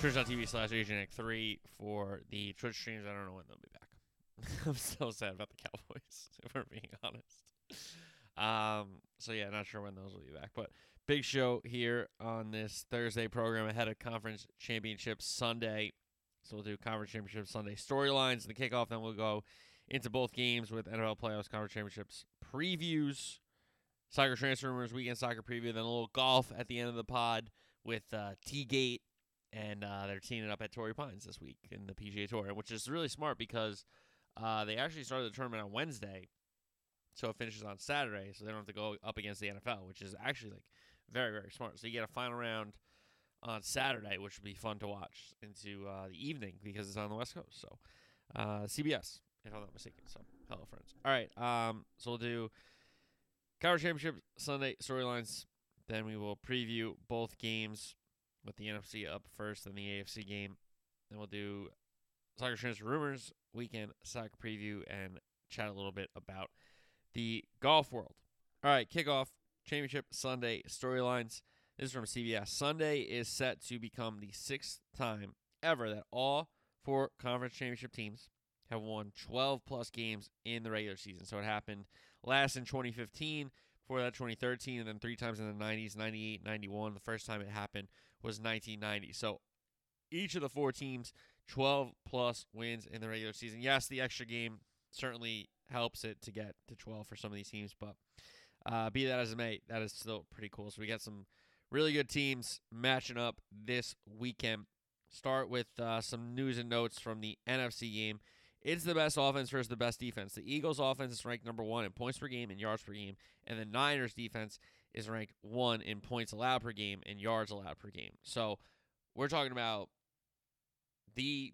Twitch.tv slash AJNick3 for the Twitch streams. I don't know when they'll be back. I'm so sad about the Cowboys, if we're being honest. Um, so yeah, not sure when those will be back, but big show here on this Thursday program ahead of Conference Championship Sunday. So we'll do Conference Championship Sunday storylines, the kickoff, then we'll go into both games with NFL playoffs, Conference Championships previews, soccer transfer rumors, weekend soccer preview, then a little golf at the end of the pod with uh, T Gate, and uh, they're teaming up at Torrey Pines this week in the PGA Tour, which is really smart because uh, they actually started the tournament on Wednesday, so it finishes on Saturday, so they don't have to go up against the NFL, which is actually like very very smart. So you get a final round on Saturday, which will be fun to watch into uh, the evening because it's on the West Coast. So uh, CBS, if I'm not mistaken. So hello friends. All right, um, so we'll do Conference Championship Sunday storylines. Then we will preview both games with the NFC up first and the AFC game. Then we'll do soccer transfer rumors, weekend soccer preview, and chat a little bit about the golf world. All right, kickoff championship Sunday storylines. This is from CBS. Sunday is set to become the sixth time ever that all four conference championship teams have won 12 plus games in the regular season. So it happened last in 2015, before that 2013, and then three times in the 90s, 98, 91. The first time it happened was 1990. So each of the four teams 12 plus wins in the regular season. Yes, the extra game certainly helps it to get to 12 for some of these teams, but uh, be that as it may, that is still pretty cool. So we got some really good teams matching up this weekend. Start with uh, some news and notes from the NFC game. It's the best offense versus the best defense. The Eagles' offense is ranked number one in points per game and yards per game, and the Niners' defense is ranked one in points allowed per game and yards allowed per game. So we're talking about the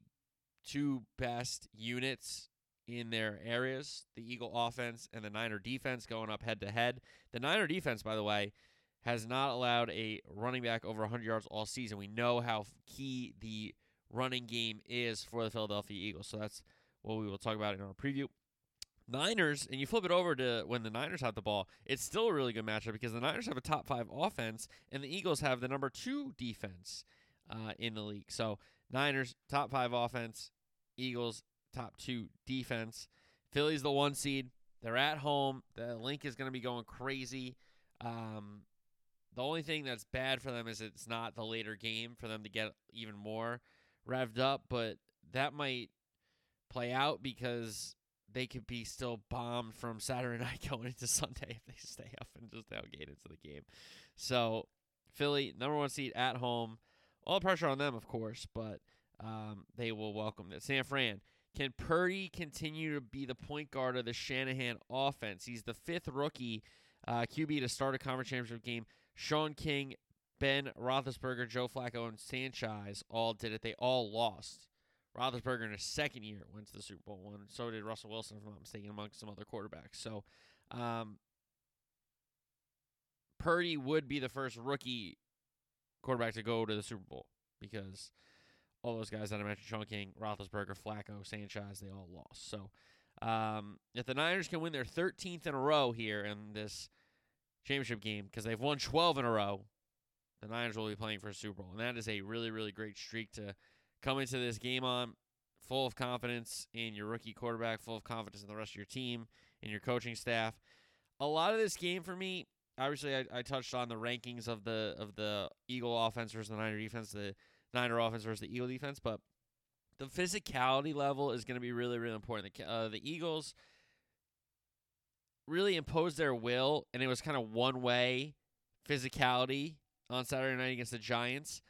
two best units in their areas the Eagle offense and the Niner defense going up head to head. The Niner defense, by the way, has not allowed a running back over 100 yards all season. We know how key the running game is for the Philadelphia Eagles. So that's what we will talk about in our preview. Niners, and you flip it over to when the Niners have the ball, it's still a really good matchup because the Niners have a top five offense and the Eagles have the number two defense uh, in the league. So Niners, top five offense, Eagles, top two defense. Philly's the one seed. They're at home. The Linc is going to be going crazy. Um, the only thing that's bad for them is it's not the later game for them to get even more revved up, but that might play out because they could be still bombed from Saturday night going into Sunday if they stay up and just tailgate into the game. So Philly, number one seed at home. All the pressure on them, of course, but um, they will welcome it. San Fran. Can Purdy continue to be the point guard of the Shanahan offense? He's the fifth rookie uh, QB to start a conference championship game. Shaun King, Ben Roethlisberger, Joe Flacco, and Sanchez all did it. They all lost. Roethlisberger in his second year went to the Super Bowl one. So did Russell Wilson, if I'm not mistaken, among some other quarterbacks. So um, Purdy would be the first rookie quarterback to go to the Super Bowl because all those guys that I mentioned, Shaun King, Roethlisberger, Flacco, Sanchez, they all lost. So um, if the Niners can win their 13th in a row here in this championship game, because they've won 12 in a row, the Niners will be playing for a Super Bowl. And that is a really, really great streak to come into this game on full of confidence in your rookie quarterback, full of confidence in the rest of your team, in your coaching staff. A lot of this game for me, obviously, I, I touched on the rankings of the of the Eagle offense versus the Niner defense, the Niner offense versus the Eagle defense, but the physicality level is going to be really, really important. The, uh, the Eagles really imposed their will, and it was kind of one way physicality on Saturday night against the Giants.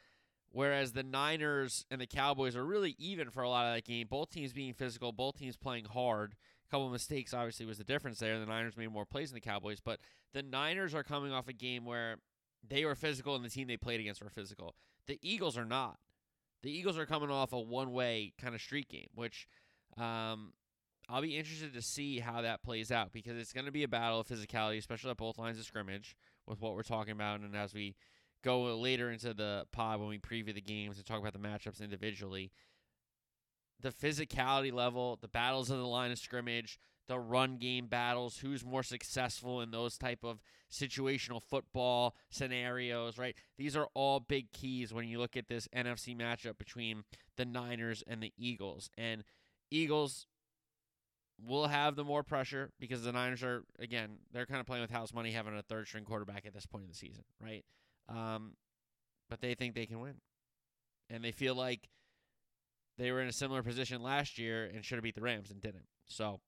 Whereas the Niners and the Cowboys are really even for a lot of that game. Both teams being physical, both teams playing hard. A couple of mistakes obviously was the difference there. The Niners made more plays than the Cowboys, but the Niners are coming off a game where they were physical and the team they played against were physical. The Eagles are not. The Eagles are coming off a one way kind of streak game, which Um, I'll be interested to see how that plays out because it's going to be a battle of physicality, especially at both lines of scrimmage with what we're talking about. And as we go later into the pod when we preview the games and talk about the matchups individually, the physicality level, the battles of the line of scrimmage, the run game battles, who's more successful in those type of situational football scenarios, right? These are all big keys when you look at this NFC matchup between the Niners and the Eagles. And Eagles will have the more pressure because the Niners are again, they're kind of playing with house money having a third string quarterback at this point in the season, right? Um, but they think they can win. And they feel like they were in a similar position last year and should have beat the Rams and didn't. So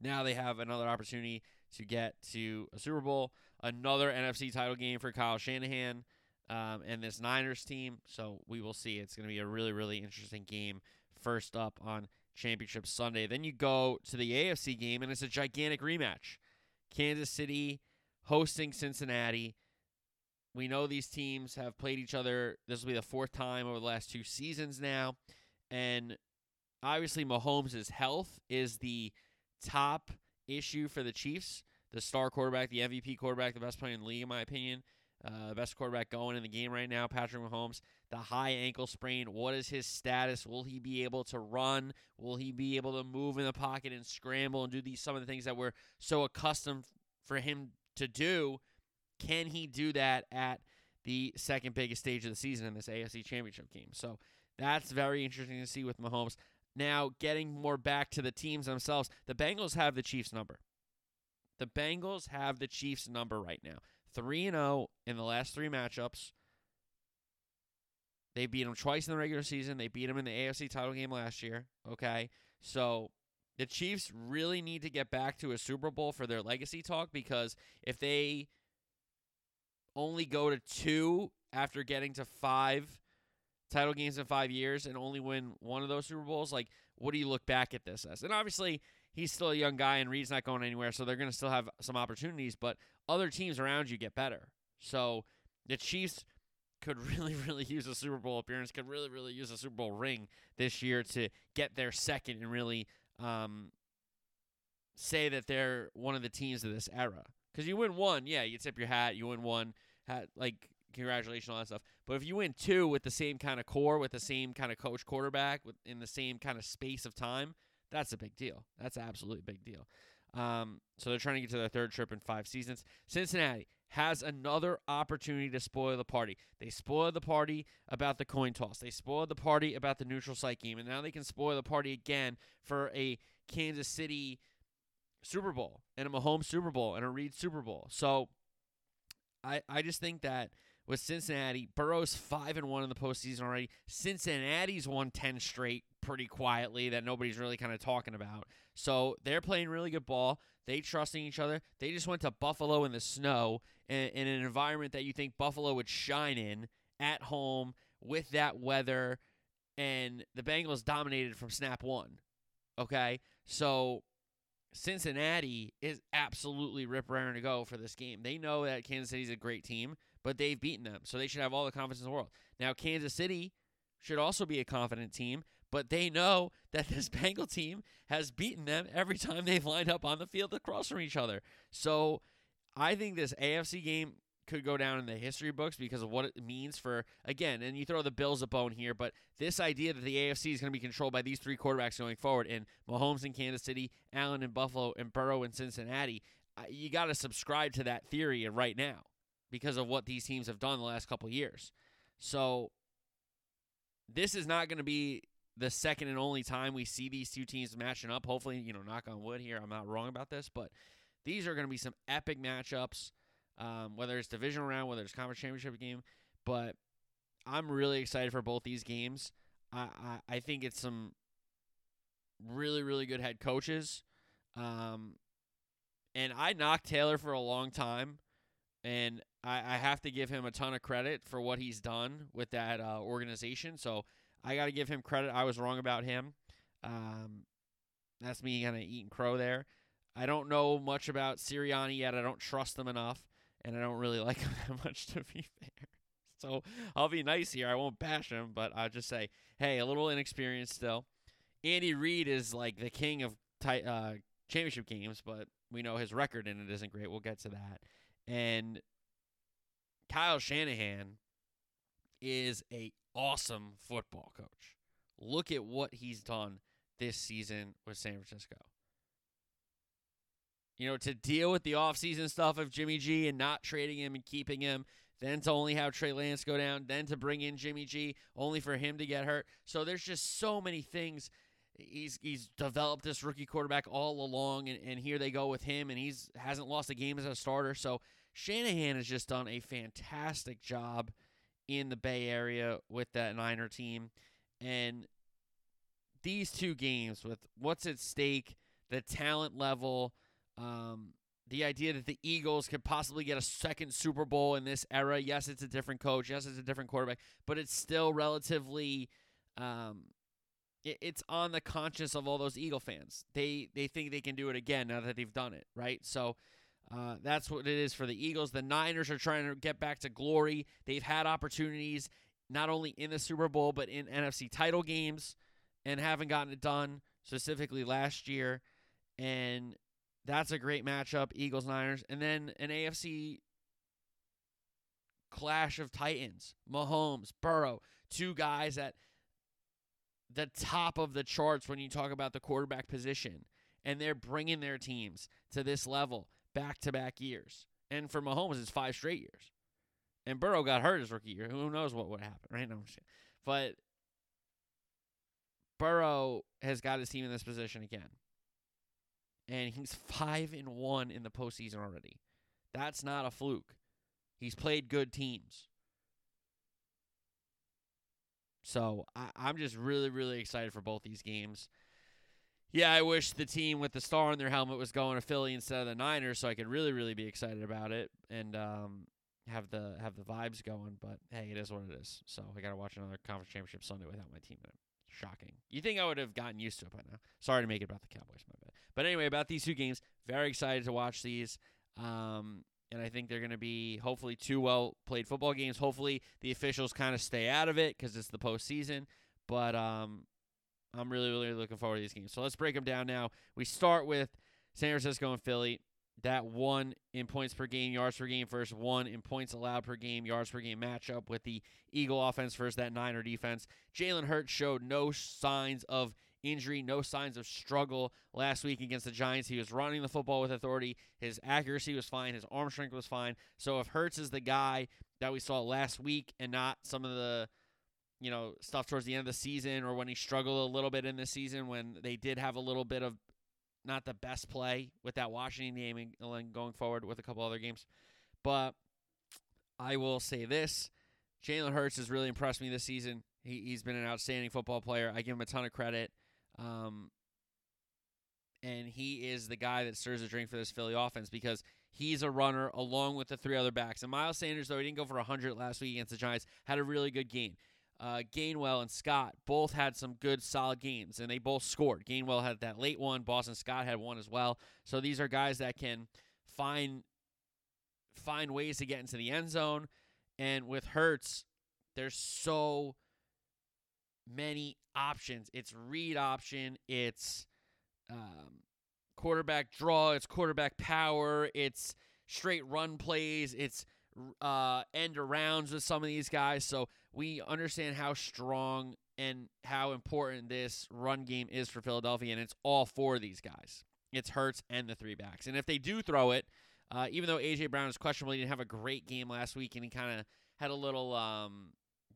now they have another opportunity to get to a Super Bowl, another NFC title game for Kyle Shanahan um, and this Niners team. So we will see. It's going to be a really, really interesting game. First up on Championship Sunday. Then you go to the AFC game, and it's a gigantic rematch. Kansas City hosting Cincinnati. We know these teams have played each other. This will be the fourth time over the last two seasons now. And obviously, Mahomes' health is the top issue for the Chiefs. The star quarterback, the MVP quarterback, the best player in the league, in my opinion. Uh, best quarterback going in the game right now, Patrick Mahomes. The high ankle sprain. What is his status? Will he be able to run? Will he be able to move in the pocket and scramble and do these some of the things that we're so accustomed for him to do? Can he do that at the second biggest stage of the season in this AFC Championship game? So that's very interesting to see with Mahomes. Now, getting more back to the teams themselves, the Bengals have the Chiefs' number. The Bengals have the Chiefs' number right now. 3 0 in the last three matchups. They beat them twice in the regular season. They beat them in the AFC title game last year. Okay. So the Chiefs really need to get back to a Super Bowl for their legacy talk because if they only go to two after getting to five title games in five years and only win one of those Super Bowls, like, what do you look back at this as? And obviously, he's still a young guy and Reed's not going anywhere, so they're going to still have some opportunities, but other teams around you get better. So the Chiefs could really, really use a Super Bowl appearance, could really, really use a Super Bowl ring this year to get their second and really um, say that they're one of the teams of this era. Because you win one, yeah, you tip your hat. You win one, hat, like congratulations, on that stuff. But if you win two with the same kind of core, with the same kind of coach quarterback, with in the same kind of space of time, that's a big deal. That's absolutely a big deal. Um, so they're trying to get to their third trip in five seasons. Cincinnati has another opportunity to spoil the party. They spoiled the party about the coin toss. They spoiled the party about the neutral site game, and now they can spoil the party again for a Kansas City Super Bowl and a Mahomes Super Bowl and a Reid Super Bowl. So I I just think that with Cincinnati, Burrow's five and one in the postseason already. Cincinnati's won ten straight pretty quietly that nobody's really kind of talking about. So they're playing really good ball. They trusting each other. They just went to Buffalo in the snow in, in an environment that you think Buffalo would shine in at home with that weather, and the Bengals dominated from snap one. Okay, so Cincinnati is absolutely rip raring to go for this game. They know that Kansas City's a great team, but they've beaten them, so they should have all the confidence in the world. Now, Kansas City should also be a confident team but they know that this Bengal team has beaten them every time they've lined up on the field across from each other. So I think this AFC game could go down in the history books because of what it means for again, and you throw the Bills a bone here, but this idea that the AFC is going to be controlled by these three quarterbacks going forward, and Mahomes in Kansas City, Allen in Buffalo, and Burrow in Cincinnati, uh, you got to subscribe to that theory right now because of what these teams have done the last couple years. So this is not going to be the second and only time we see these two teams matching up. Hopefully, you know, knock on wood here, I'm not wrong about this, but these are going to be some epic matchups, um, whether it's divisional round, whether it's conference championship game. But I'm really excited for both these games. I, I, I think it's some really, really good head coaches. Um, and I knocked Taylor for a long time, and I, I have to give him a ton of credit for what he's done with that uh, organization. So I got to give him credit. I was wrong about him. Um, that's me kind of eating crow there. I don't know much about Sirianni yet. I don't trust them enough, and I don't really like him that much, to be fair. So I'll be nice here. I won't bash him, but I'll just say, hey, a little inexperienced still. Andy Reid is like the king of ti- uh, championship games, but we know his record in it isn't great. We'll get to that. And Kyle Shanahan is a awesome football coach. Look at what he's done this season with San Francisco. You know, to deal with the offseason stuff of Jimmy G and not trading him and keeping him, then to only have Trey Lance go down, then to bring in Jimmy G, only for him to get hurt. So there's just so many things. He's he's developed this rookie quarterback all along, and, and here they go with him, and he's hasn't lost a game as a starter. So Shanahan has just done a fantastic job in the Bay Area with that Niner team. And these two games with what's at stake, the talent level, um, the idea that the Eagles could possibly get a second Super Bowl in this era. Yes, it's a different coach. Yes, it's a different quarterback, but it's still relatively. Um, it, it's on the conscience of all those Eagle fans. They they think they can do it again now that they've done it, right? So uh, that's what it is for the Eagles. The Niners are trying to get back to glory. They've had opportunities not only in the Super Bowl but in NFC title games and haven't gotten it done. Specifically last year, and that's a great matchup, Eagles Niners, and then an AFC clash of Titans, Mahomes, Burrow, two guys at the top of the charts when you talk about the quarterback position, and they're bringing their teams to this level back to back years. And for Mahomes, it's five straight years. And Burrow got hurt his rookie year. Who knows what would happen, right? No, but Burrow has got his team in this position again and he's five and one in the postseason already. That's not a fluke. He's played good teams. So I, am just really, really excited for both these games. Yeah, I wish the team with the star on their helmet was going to Philly instead of the Niners, so I could really, really be excited about it and um, have the have the vibes going. But hey, it is what it is. So I got to watch another conference championship Sunday without my team in it. Shocking. You think I would have gotten used to it by now? Sorry to make it about the Cowboys, my bad. But anyway, about these two games, very excited to watch these. Um, and I think they're going to be hopefully two well played football games. Hopefully the officials kind of stay out of it because it's the postseason. But um, I'm really, really looking forward to these games. So let's break them down now. We start with San Francisco and Philly. That one in points per game, yards per game versus one in points allowed per game, yards per game matchup with the Eagle offense versus that Niner defense. Jalen Hurts showed no signs of injury, no signs of struggle last week against the Giants. He was running the football with authority. His accuracy was fine. His arm strength was fine. So if Hurts is the guy that we saw last week and not some of the you know stuff towards the end of the season or when he struggled a little bit in the season when they did have a little bit of not the best play with that Washington game and then going forward with a couple other games. But I will say this Jalen Hurts has really impressed me this season. He, he's been an outstanding football player. I give him a ton of credit. Um, and he is the guy that stirs the drink for this Philly offense because he's a runner along with the three other backs. And Miles Sanders, though he didn't go for 100 last week against the Giants, had a really good game. Uh, Gainwell and Scott both had some good, solid games, and they both scored. Gainwell had that late one. Boston Scott had one as well. So these are guys that can find find ways to get into the end zone. And with Hurts, there's so many options. It's read option. It's um, quarterback draw. It's quarterback power. It's straight run plays. It's uh, end arounds with some of these guys. So we understand how strong and how important this run game is for Philadelphia, and it's all for these guys. It's Hurts and the three backs. And if they do throw it, uh, even though AJ Brown is questionable, he didn't have a great game last week, and he kind of had a little um,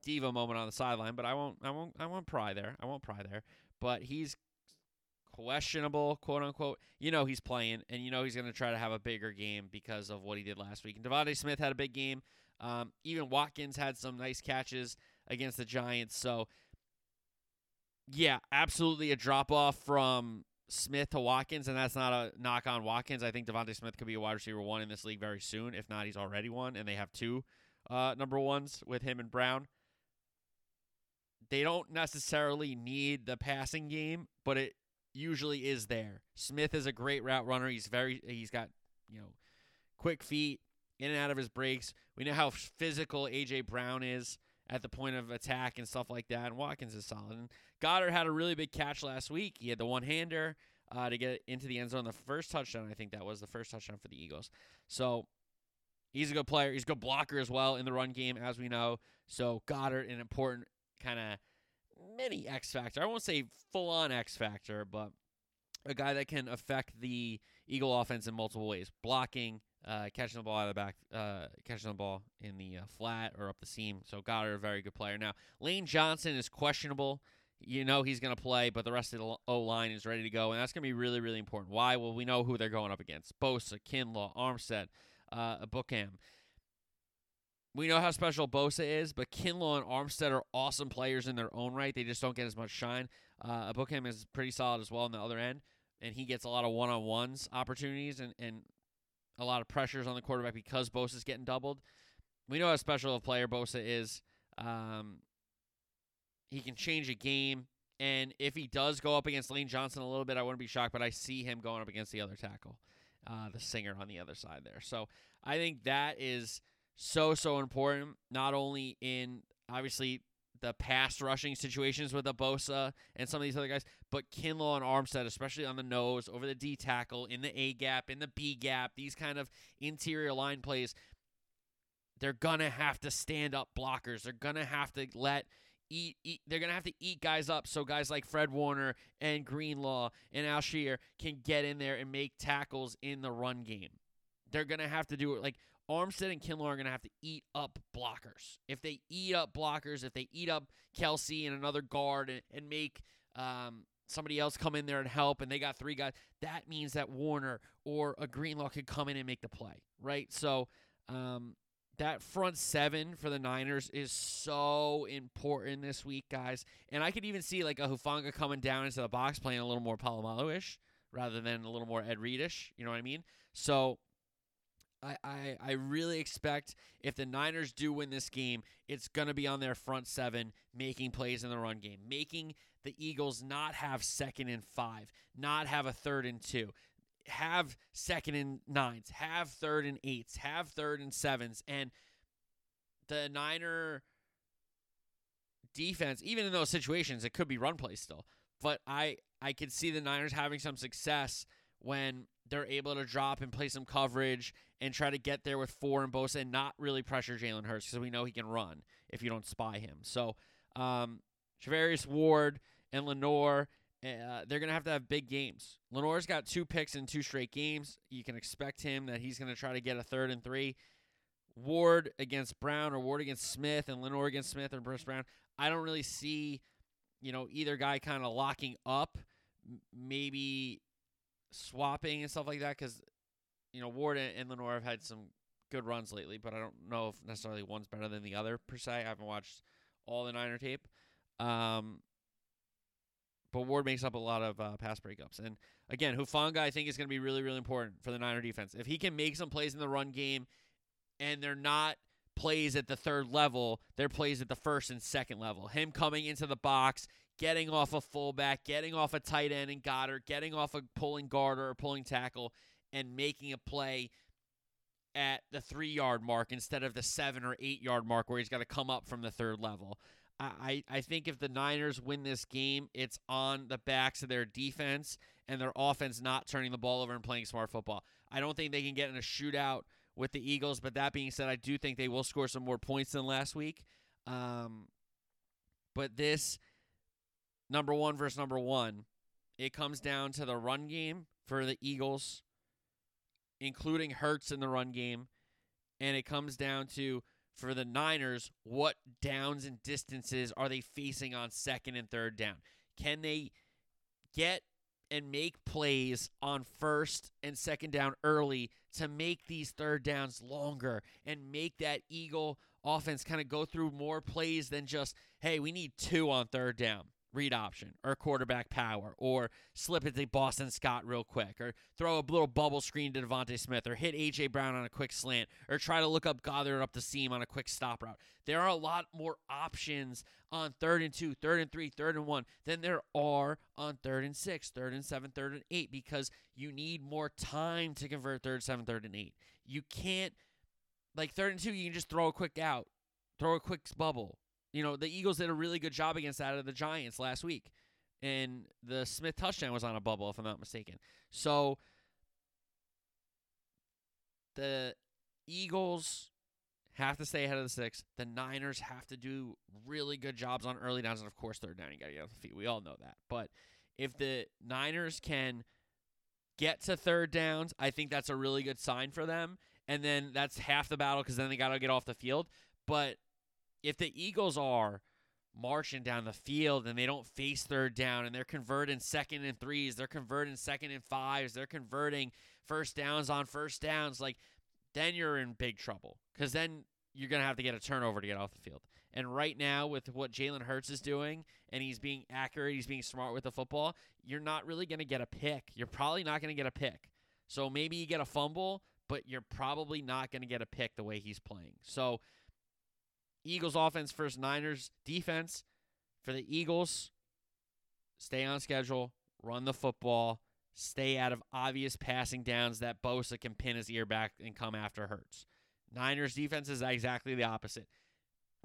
diva moment on the sideline. But I won't, I won't, I won't pry there. I won't pry there. But he's questionable, quote unquote. You know he's playing, and you know he's going to try to have a bigger game because of what he did last week. And DeVonta Smith had a big game. Um, even Watkins had some nice catches against the Giants. So, yeah, absolutely a drop off from Smith to Watkins, and that's not a knock on Watkins. I think DeVonta Smith could be a wide receiver one in this league very soon. If not, he's already one, and they have two uh, number ones with him and Brown. They don't necessarily need the passing game, but it usually is there. Smith is a great route runner. He's very he's got, you know, quick feet in and out of his breaks. We know how physical AJ Brown is at the point of attack and stuff like that. And Watkins is solid. And Goedert had a really big catch last week. He had the one hander uh, to get into the end zone. The first touchdown, I think that was the first touchdown for the Eagles. So he's a good player. He's a good blocker as well in the run game, as we know. So Goedert, an important kind of mini X factor. I won't say full on X factor, but a guy that can affect the Eagle offense in multiple ways: blocking, uh, catching the ball out of the back, uh, catching the ball in the uh, flat or up the seam. So Goedert, a very good player. Now Lane Johnson is questionable. You know he's going to play, but the rest of the O line is ready to go, and that's going to be really, really important. Why? Well, we know who they're going up against: Bosa, Kinlaw, Armstead, uh, Bookham. We know how special Bosa is, but Kinlaw and Armstead are awesome players in their own right. They just don't get as much shine. Uh, Bookham is pretty solid as well on the other end, and he gets a lot of one on ones opportunities and, and a lot of pressures on the quarterback because Bosa's getting doubled. We know how special a player Bosa is. Um, he can change a game. And if he does go up against Lane Johnson a little bit, I wouldn't be shocked, but I see him going up against the other tackle, uh, the singer on the other side there. So I think that is so, so important, not only in obviously the pass rushing situations with the Bosa and some of these other guys, but Kinlaw and Armstead, especially on the nose, over the D tackle, in the A gap, in the B gap, these kind of interior line plays, they're gonna have to stand up blockers. They're gonna have to let eat, eat they're gonna have to eat guys up so guys like Fred Warner and Greenlaw and Al-Shaair can get in there and make tackles in the run game. They're gonna have to do it like Armstead and Kinlaw are going to have to eat up blockers. If they eat up blockers, if they eat up Kelce and another guard and, and make um, somebody else come in there and help, and they got three guys, that means that Warner or a Greenlaw could come in and make the play, right? So um, that front seven for the Niners is so important this week, guys. And I could even see like a Hufanga coming down into the box playing a little more Polamalu ish rather than a little more Ed Reedish. You know what I mean? So I, I, I really expect if the Niners do win this game, it's going to be on their front seven making plays in the run game, making the Eagles not have second and five, not have a third and two, have second and nines, have third and eights, have third and sevens. And the Niner defense, even in those situations, it could be run play still. But I, I could see the Niners having some success when they're able to drop and play some coverage and try to get there with four and Bosa and not really pressure Jalen Hurts because we know he can run if you don't spy him. So, um, Ward and Lenoir, uh, they're going to have to have big games. Lenoir's got two picks in two straight games. You can expect him that he's going to try to get a third and three. Ward against Brown or Ward against Smith and Lenoir against Smith or Bruce Brown. I don't really see, you know, either guy kind of locking up. Maybe swapping and stuff like that because you know Ward and Lenoir have had some good runs lately, but I don't know if necessarily one's better than the other per se. I haven't watched all the Niner tape. Um, but Ward makes up a lot of uh, pass breakups. And again, Hufanga I think is going to be really, really important for the Niner defense. If he can make some plays in the run game and they're not plays at the third level, they're plays at the first and second level. Him coming into the box, getting off a fullback, getting off a tight end and Goedert, getting off a pulling guard or a pulling tackle, and making a play at the three yard mark instead of the seven or eight yard mark where he's got to come up from the third level. I, I think if the Niners win this game, it's on the backs of their defense and their offense not turning the ball over and playing smart football. I don't think they can get in a shootout with the Eagles, but that being said, I do think they will score some more points than last week. Um, but this number one versus number one, it comes down to the run game for the Eagles, including Hurts in the run game. And it comes down to, for the Niners, what downs and distances are they facing on second and third down? Can they get and make plays on first and second down early to make these third downs longer and make that Eagle offense kind of go through more plays than just, hey, we need two on third down read option or quarterback power or slip it to Boston Scott real quick or throw a little bubble screen to DeVonta Smith or hit A.J. Brown on a quick slant or try to look up Goedert up the seam on a quick stop route. There are a lot more options on third and two, third and three, third and one than there are on third and six, third and seven, third and eight because you need more time to convert third, seven, third, and eight. You can't, like third and two, you can just throw a quick out, throw a quick bubble, You know, the Eagles did a really good job against that of the Giants last week. And the Smith touchdown was on a bubble, if I'm not mistaken. So the Eagles have to stay ahead of the six. The Niners have to do really good jobs on early downs, and of course, third down, you got to get off the feet. We all know that. But if the Niners can get to third downs, I think that's a really good sign for them. And then that's half the battle because then they got to get off the field. But if the Eagles are marching down the field and they don't face third down and they're converting second and threes, they're converting second and fives, they're converting first downs on first downs, like then you're in big trouble because then you're going to have to get a turnover to get off the field. And right now, with what Jalen Hurts is doing, and he's being accurate, he's being smart with the football, you're not really going to get a pick. You're probably not going to get a pick. So maybe you get a fumble, but you're probably not going to get a pick the way he's playing. So, Eagles offense versus Niners defense for the Eagles, stay on schedule, run the football, stay out of obvious passing downs that Bosa can pin his ear back and come after Hurts. Niners defense is exactly the opposite.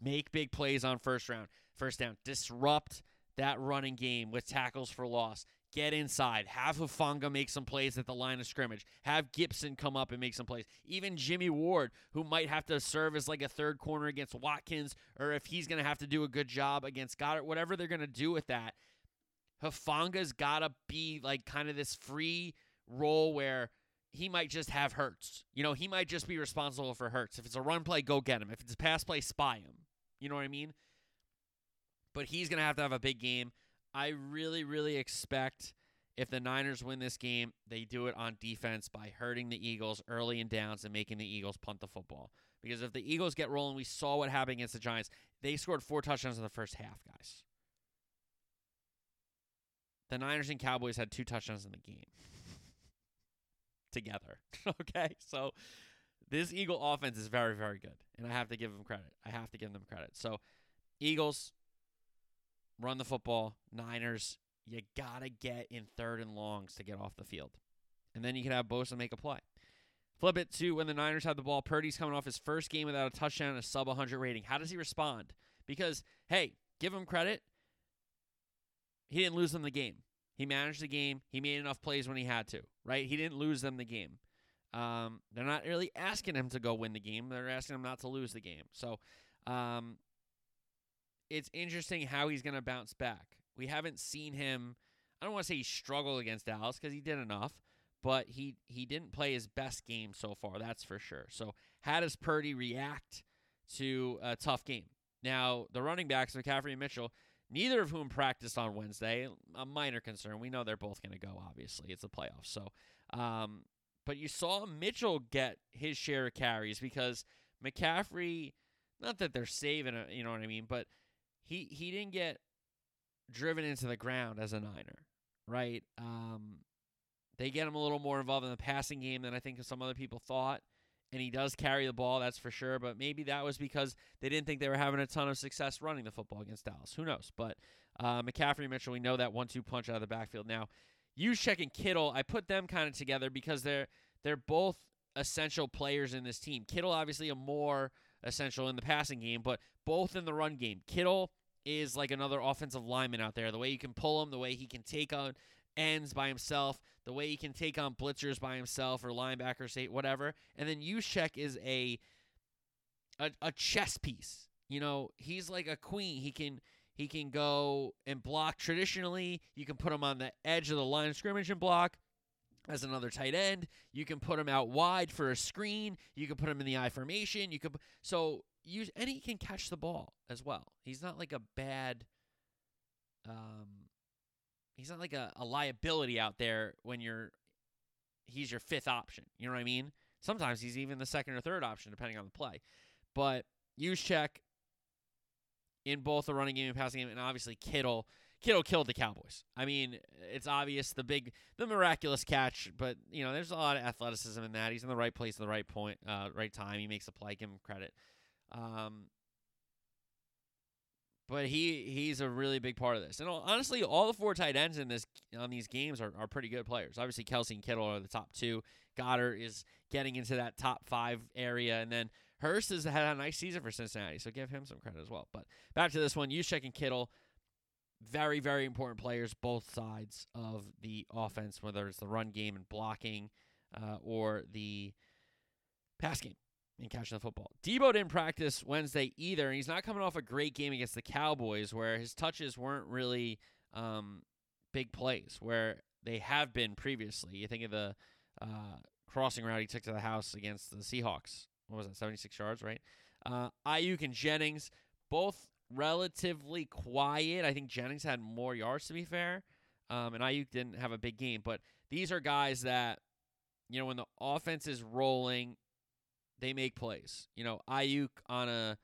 Make big plays on first round, first down, disrupt that running game with tackles for loss. Get inside. Have Hufanga make some plays at the line of scrimmage. Have Gipson come up and make some plays. Even Jimmy Ward, who might have to serve as like a third corner against Watkins, or if he's going to have to do a good job against Goedert, whatever they're going to do with that, Hufanga's got to be like kind of this free role where he might just have Hurts. You know, he might just be responsible for Hurts. If it's a run play, go get him. If it's a pass play, spy him. You know what I mean? But he's going to have to have a big game. I really, really expect if the Niners win this game, they do it on defense by hurting the Eagles early and downs and making the Eagles punt the football. Because if the Eagles get rolling, we saw what happened against the Giants. They scored four touchdowns in the first half, guys. The Niners and Cowboys had two touchdowns in the game together. okay, so this Eagle offense is very, very good, and I have to give them credit. I have to give them credit. So, Eagles run the football. Niners, you gotta get in third and longs to get off the field, and then you can have Bosa make a play. Flip it to when the Niners have the ball. Purdy's coming off his first game without a touchdown and a sub 100 rating. How does he respond? Because hey, give him credit. He didn't lose them the game. He managed the game. He made enough plays when he had to, right? He didn't lose them the game. Um, they're not really asking him to go win the game. They're asking him not to lose the game. So um, it's interesting how he's going to bounce back. We haven't seen him. I don't want to say he struggled against Dallas because he did enough, but he he didn't play his best game so far. That's for sure. So how does Purdy react to a tough game? Now the running backs, McCaffrey and Mitchell, neither of whom practiced on Wednesday. A minor concern. We know they're both going to go. Obviously, it's the playoffs. So, um, but you saw Mitchell get his share of carries because McCaffrey. Not that they're saving, it, you know what I mean, but he he didn't get driven into the ground as a Niner, right? Um, they get him a little more involved in the passing game than I think some other people thought. And he does carry the ball, that's for sure. But maybe that was because they didn't think they were having a ton of success running the football against Dallas. Who knows? But uh, McCaffrey Mitchell, we know that one-two punch out of the backfield. Now, Juszczyk and Kittle, I put them kind of together because they're they're both essential players in this team. Kittle obviously a more essential in the passing game, but both in the run game. Kittle is like another offensive lineman out there. The way you can pull him, the way he can take on ends by himself, the way he can take on blitzers by himself or linebackers, whatever. And then Juszczyk is a, a a chess piece. You know, he's like a queen. He can he can go and block traditionally. You can put him on the edge of the line of scrimmage and block as another tight end. You can put him out wide for a screen. You can put him in the I formation. You could so use and he can catch the ball as well. He's not like a bad um he's not like a, a liability out there when you're he's your fifth option. You know what I mean? Sometimes he's even the second or third option depending on the play. But Juszczyk in both the running game and passing game, and obviously Kittle. Kittle killed the Cowboys. I mean, it's obvious the big, the miraculous catch, but you know, there's a lot of athleticism in that. He's in the right place at the right point, uh, right time. He makes a play. Give him credit. Um, but he he's a really big part of this. And honestly, all the four tight ends in this on these games are, are pretty good players. Obviously, Kelce and Kittle are the top two. Goedert is getting into that top five area, and then Hurst has had a nice season for Cincinnati, so give him some credit as well. But back to this one, Juszczyk and Kittle, very very important players, both sides of the offense, whether it's the run game and blocking, uh, or the pass game and catching the football. Deebo didn't practice Wednesday either, and he's not coming off a great game against the Cowboys where his touches weren't really um, big plays, where they have been previously. You think of the uh, crossing route he took to the house against the Seahawks. What was that, 76 yards, right? Uh, Aiyuk and Jennings, both relatively quiet. I think Jennings had more yards, to be fair, um, and Aiyuk didn't have a big game. But these are guys that, you know, when the offense is rolling, they make plays. You know, Aiyuk on a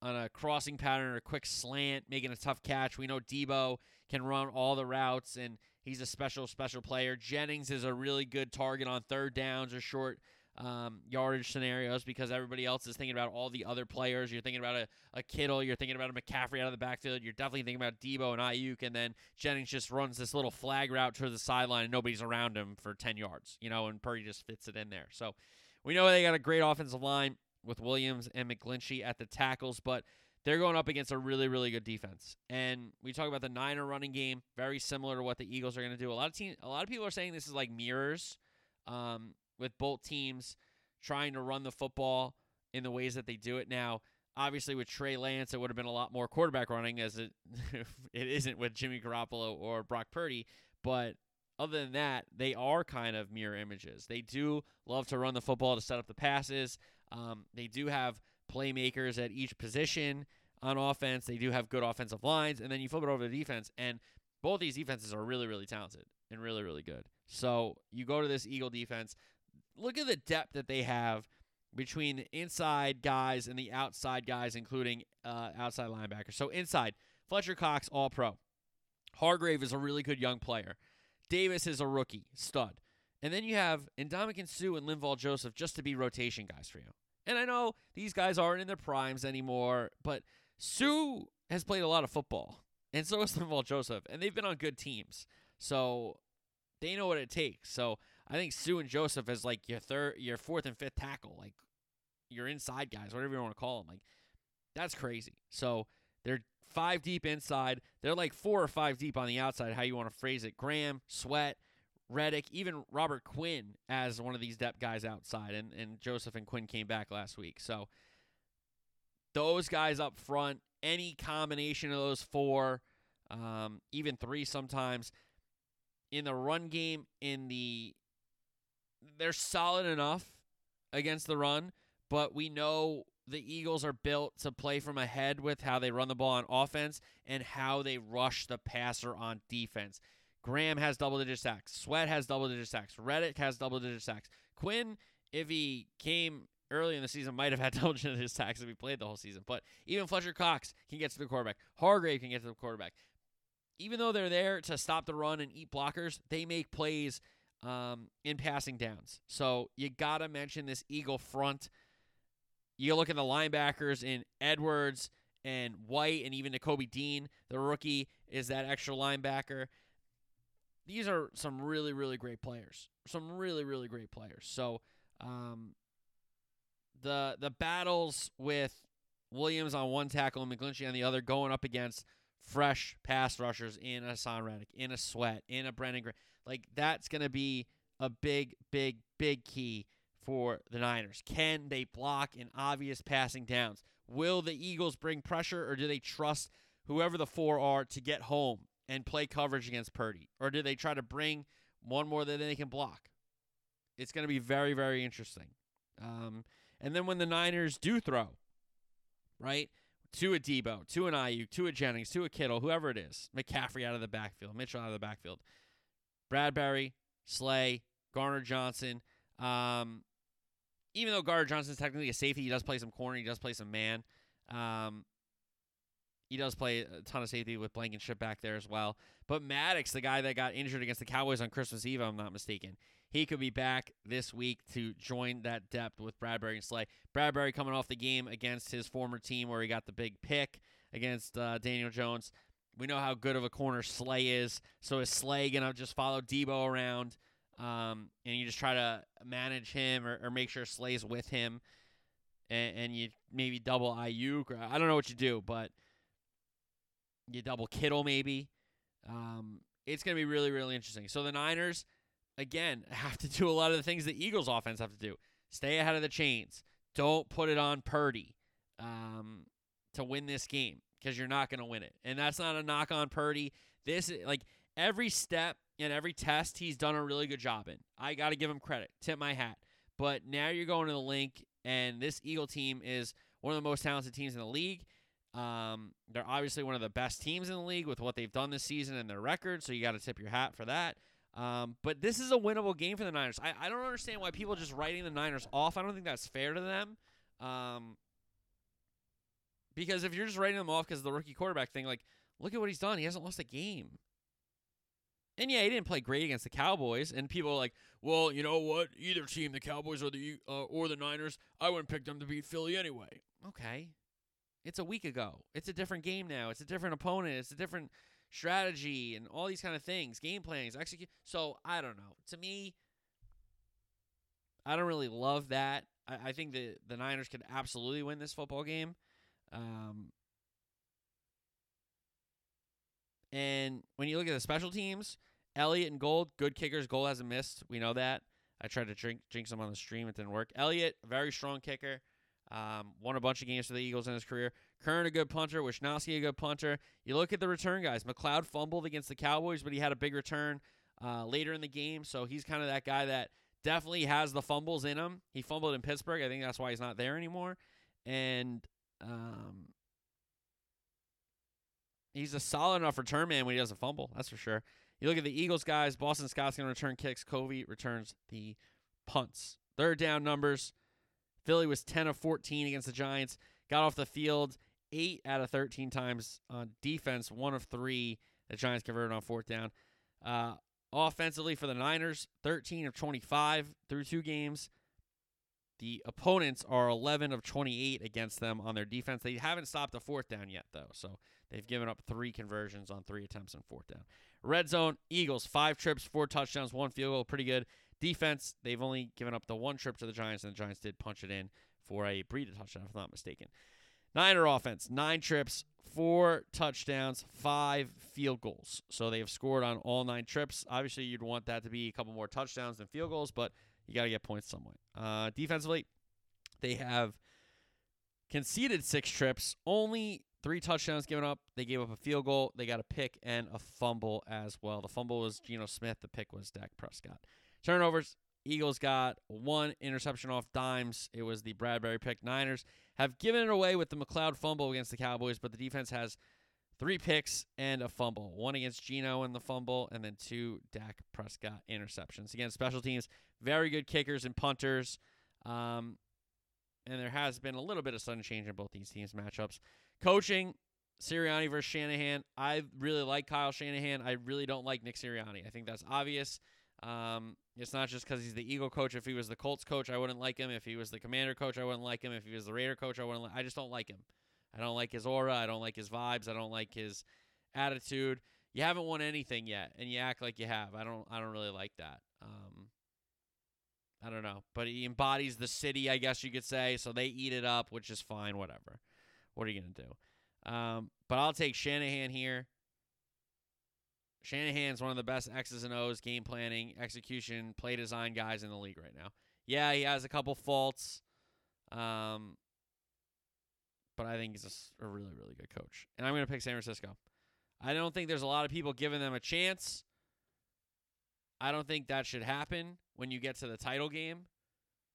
on a crossing pattern or a quick slant, making a tough catch. We know Deebo can run all the routes and he's a special, special player. Jennings is a really good target on third downs or short um, yardage scenarios because everybody else is thinking about all the other players. You're thinking about a, a Kittle, you're thinking about a McCaffrey out of the backfield, you're definitely thinking about Deebo and Aiyuk, and then Jennings just runs this little flag route to the sideline and nobody's around him for 10 yards, you know, and Purdy just fits it in there. So we know they got a great offensive line with Williams and McGlinchey at the tackles, but they're going up against a really, really good defense. And we talk about the Niner running game, very similar to what the Eagles are going to do. A lot of team, a lot of people are saying this is like mirrors, um, with both teams trying to run the football in the ways that they do it now. Obviously, with Trey Lance, it would have been a lot more quarterback running, as it it isn't with Jimmy Garoppolo or Brock Purdy. But other than that, they are kind of mirror images. They do love to run the football to set up the passes. Um, they do have playmakers at each position on offense. They do have good offensive lines. And then you flip it over to defense, and both these defenses are really, really talented and really, really good. So you go to this Eagle defense. Look at the depth that they have between inside guys and the outside guys, including uh, outside linebackers. So inside, Fletcher Cox, all pro. Hargrave is a really good young player. Davis is a rookie, stud. And then you have Ndamukong Suh and Linval Joseph just to be rotation guys for you. And I know these guys aren't in their primes anymore, but Suh has played a lot of football. And so has Linval Joseph. And they've been on good teams. So they know what it takes. So I think Suh and Joseph is like your third your fourth and fifth tackle, like your inside guys, whatever you want to call them. Like that's crazy. So they're five deep inside. They're like four or five deep on the outside, how you want to phrase it. Graham, Sweat, Reddick, even Robert Quinn as one of these depth guys outside. And, and Joseph and Quinn came back last week. So those guys up front, any combination of those four, um, even three sometimes, in the run game, in the they're solid enough against the run, but we know the Eagles are built to play from ahead with how they run the ball on offense and how they rush the passer on defense. Graham has double digit sacks. Sweat has double digit sacks. Reddick has double digit sacks. Quinn, if he came early in the season, might have had double digit sacks if he played the whole season. But even Fletcher Cox can get to the quarterback. Hargrave can get to the quarterback. Even though they're there to stop the run and eat blockers, they make plays um, in passing downs. So you got to mention this Eagle front you look at the linebackers in Edwards and White and even Nakobe Dean, the rookie, is that extra linebacker. These are some really, really great players. Some really, really great players. So um, the the battles with Williams on one tackle and McGlinchey on the other going up against fresh pass rushers in a Reddick, in a Sweat, in a Brendan Gray. Like that's going to be a big, big, big key for the Niners. Can they block in obvious passing downs? Will the Eagles bring pressure or do they trust whoever the four are to get home and play coverage against Purdy? Or do they try to bring one more than they can block? It's going to be very, very interesting. Um, and then when the Niners do throw, right, to a Deebo, to an Aiyuk, to a Jennings, to a Kittle, whoever it is, McCaffrey out of the backfield, Mitchell out of the backfield, Bradbury, Slay, Gardner-Johnson, um, even though Gardner-Johnson is technically a safety, he does play some corner, he does play some man. Um, he does play a ton of safety with Blankenship back there as well. But Maddox, the guy that got injured against the Cowboys on Christmas Eve, I'm not mistaken, he could be back this week to join that depth with Bradbury and Slay. Bradbury coming off the game against his former team where he got the big pick. against uh, Daniel Jones. We know how good of a corner Slay is. So is Slay gonna just follow Deebo around, um, and you just try to manage him or, or make sure Slay's with him, and, and you maybe double Aiyuk? I don't know what you do, but you double Kittle maybe. Um, it's gonna be really really interesting. So the Niners again have to do a lot of the things the Eagles offense have to do. Stay ahead of the chains. Don't put it on Purdy um, to win this game because you're not going to win it. And that's not a knock on Purdy. This is like every step and every test he's done a really good job in. I got to give him credit. Tip my hat. But now you're going to the Linc, and this Eagle team is one of the most talented teams in the league. Um, they're obviously one of the best teams in the league with what they've done this season and their record, so you got to tip your hat for that. Um, but this is a winnable game for the Niners. I, I don't understand why people are just writing the Niners off. I don't think that's fair to them. Um, because if you're just writing them off because of the rookie quarterback thing, like, look at what he's done. He hasn't lost a game. And yeah, he didn't play great against the Cowboys. And people are like, well, you know what? Either team, the Cowboys or the uh, or the Niners, I wouldn't pick them to beat Philly anyway. Okay, it's a week ago. It's a different game now. It's a different opponent. It's a different strategy and all these kind of things, game plans, execute. So I don't know. To me, I don't really love that. I, I think the the Niners could absolutely win this football game. Um, and when you look at the special teams, Elliott and Gould, good kickers. Gould hasn't missed. We know that. I tried to drink jinx him on the stream. It didn't work. Elliott, very strong kicker. Um, won a bunch of games for the Eagles in his career. Kern, a good punter. Wishnowsky, a good punter. You look at the return guys. McCloud fumbled against the Cowboys, but he had a big return uh, later in the game. So he's kind of that guy that definitely has the fumbles in him. He fumbled in Pittsburgh. I think that's why he's not there anymore. And um, he's a solid enough return man when he doesn't fumble. That's for sure. You look at the Eagles guys. Boston Scott's going to return kicks. Covey returns the punts. Third down numbers. Philly was 10 of 14 against the Giants. Got off the field 8 out of 13 times on defense, 1 of 3. The Giants converted on fourth down. Uh, offensively for the Niners, 13 of 25 through two games. The opponents are 11 of 28 against them on their defense. They haven't stopped a fourth down yet, though. So they've given up three conversions on three attempts on fourth down. Red zone, Eagles, five trips, four touchdowns, one field goal. Pretty good. Defense, they've only given up the one trip to the Giants, and the Giants did punch it in for a Breida touchdown, if I'm not mistaken. Niner offense, nine trips, four touchdowns, five field goals. So they have scored on all nine trips. Obviously, you'd want that to be a couple more touchdowns than field goals, but you got to get points some way. Uh, defensively, they have conceded six trips, only three touchdowns given up. They gave up a field goal. They got a pick and a fumble as well. The fumble was Geno Smith. The pick was Dak Prescott. Turnovers, Eagles got one interception off dimes. It was the Bradberry pick. Niners have given it away with the McCloud fumble against the Cowboys, but the defense has three picks and a fumble. One against Geno in the fumble, and then two Dak Prescott interceptions. Again, special teams, very good kickers and punters. Um, and there has been a little bit of sudden change in both these teams' matchups. Coaching, Sirianni versus Shanahan. I really like Kyle Shanahan. I really don't like Nick Sirianni. I think that's obvious. Um, it's not just because he's the Eagle coach. If he was the Colts coach, I wouldn't like him. If he was the Commander coach, I wouldn't like him. If he was the Raider coach, I wouldn't. Li- I just don't like him. I don't like his aura. I don't like his vibes. I don't like his attitude. You haven't won anything yet, and you act like you have. I don't. I don't really like that. Um, I don't know, but he embodies the city, I guess you could say. So they eat it up, which is fine. Whatever. What are you gonna do? Um, but I'll take Shanahan here. Shanahan's one of the best X's and O's game planning, execution, play design guys in the league right now. Yeah, he has a couple faults, um, but I think he's a, a really, really good coach. And I'm going to pick San Francisco. I don't think there's a lot of people giving them a chance. I don't think that should happen when you get to the title game.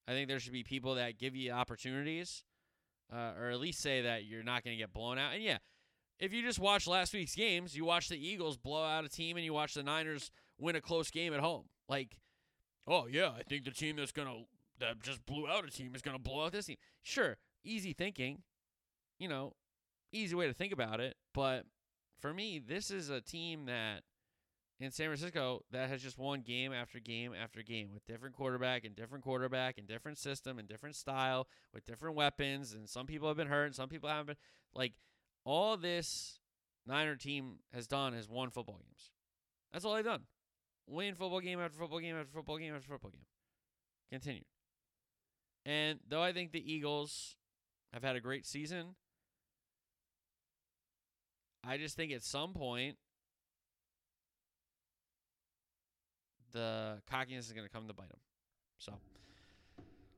I think there should be people that give you opportunities, uh, or at least say that you're not going to get blown out. And yeah, if you just watch last week's games, you watch the Eagles blow out a team and you watch the Niners win a close game at home. Like, oh yeah, I think the team that's gonna that just blew out a team is gonna blow out this team. Sure, easy thinking, you know, easy way to think about it. But for me, this is a team that in San Francisco that has just won game after game after game with different quarterback and different quarterback and different system and different style with different weapons. And some people have been hurt and some people haven't been. Like, all this Niner team has done is won football games. That's all they've done. Win football game after football game after football game after football game. Continued. And though I think the Eagles have had a great season, I just think at some point the cockiness is going to come to bite them. So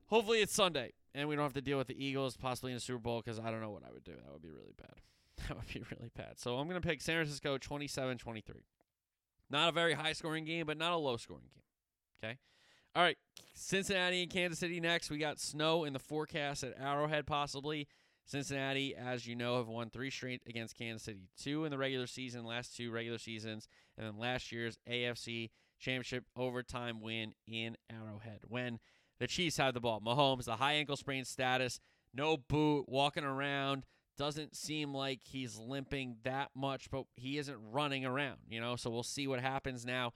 hopefully it's Sunday and we don't have to deal with the Eagles possibly in the Super Bowl because I don't know what I would do. That would be really bad. That would be really bad. So I'm going to pick San Francisco 27 23. Not a very high scoring game, but not a low scoring game. Okay. All right. Cincinnati and Kansas City next. We got snow in the forecast at Arrowhead, possibly. Cincinnati, as you know, have won three straight against Kansas City two in the regular season, last two regular seasons, and then last year's AFC Championship overtime win in Arrowhead. When the Chiefs had the ball, Mahomes, the high ankle sprain status, no boot, walking around, doesn't seem like he's limping that much, but he isn't running around, you know? So we'll see what happens now.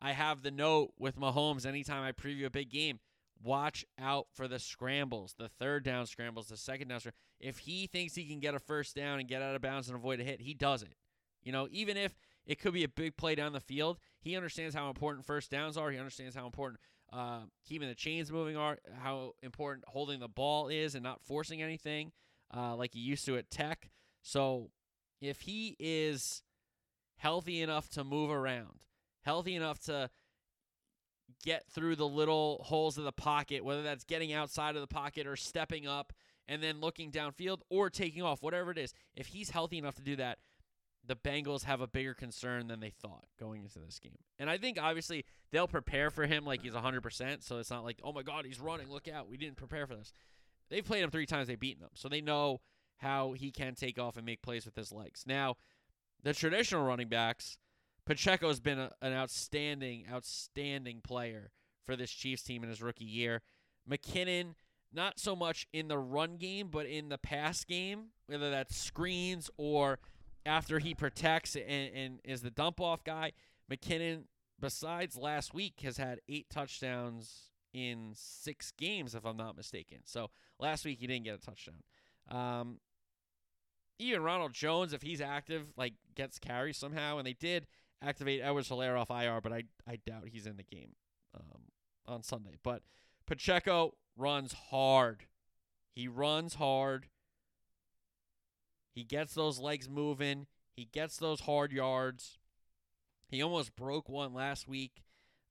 I have the note with Mahomes anytime I preview a big game. Watch out for the scrambles, the third down scrambles, the second down scrambles. If he thinks he can get a first down and get out of bounds and avoid a hit, he does it. You know, even if it could be a big play down the field, he understands how important first downs are. He understands how important uh, keeping the chains moving are, how important holding the ball is and not forcing anything uh, like he used to at Tech. So if he is healthy enough to move around, healthy enough to get through the little holes of the pocket, whether that's getting outside of the pocket or stepping up and then looking downfield or taking off, whatever it is, if he's healthy enough to do that, the Bengals have a bigger concern than they thought going into this game. And I think obviously they'll prepare for him like he's 100%. So it's not like, oh my God, he's running. Look out. We didn't prepare for this. They've played him three times. They've beaten him. So they know how he can take off and make plays with his legs. Now, the traditional running backs, Pacheco's been a, an outstanding, outstanding player for this Chiefs team in his rookie year. McKinnon, not so much in the run game, but in the pass game, whether that's screens or after he protects and, and is the dump off guy. McKinnon, besides last week, has had eight touchdowns in six games, if I'm not mistaken. So last week he didn't get a touchdown. Um, even Ronald Jones, if he's active, like gets carries somehow, and they did activate Edwards Helaire off IR, but I I doubt he's in the game um, on Sunday. But Pacheco runs hard. He runs hard. He gets those legs moving. He gets those hard yards. He almost broke one last week.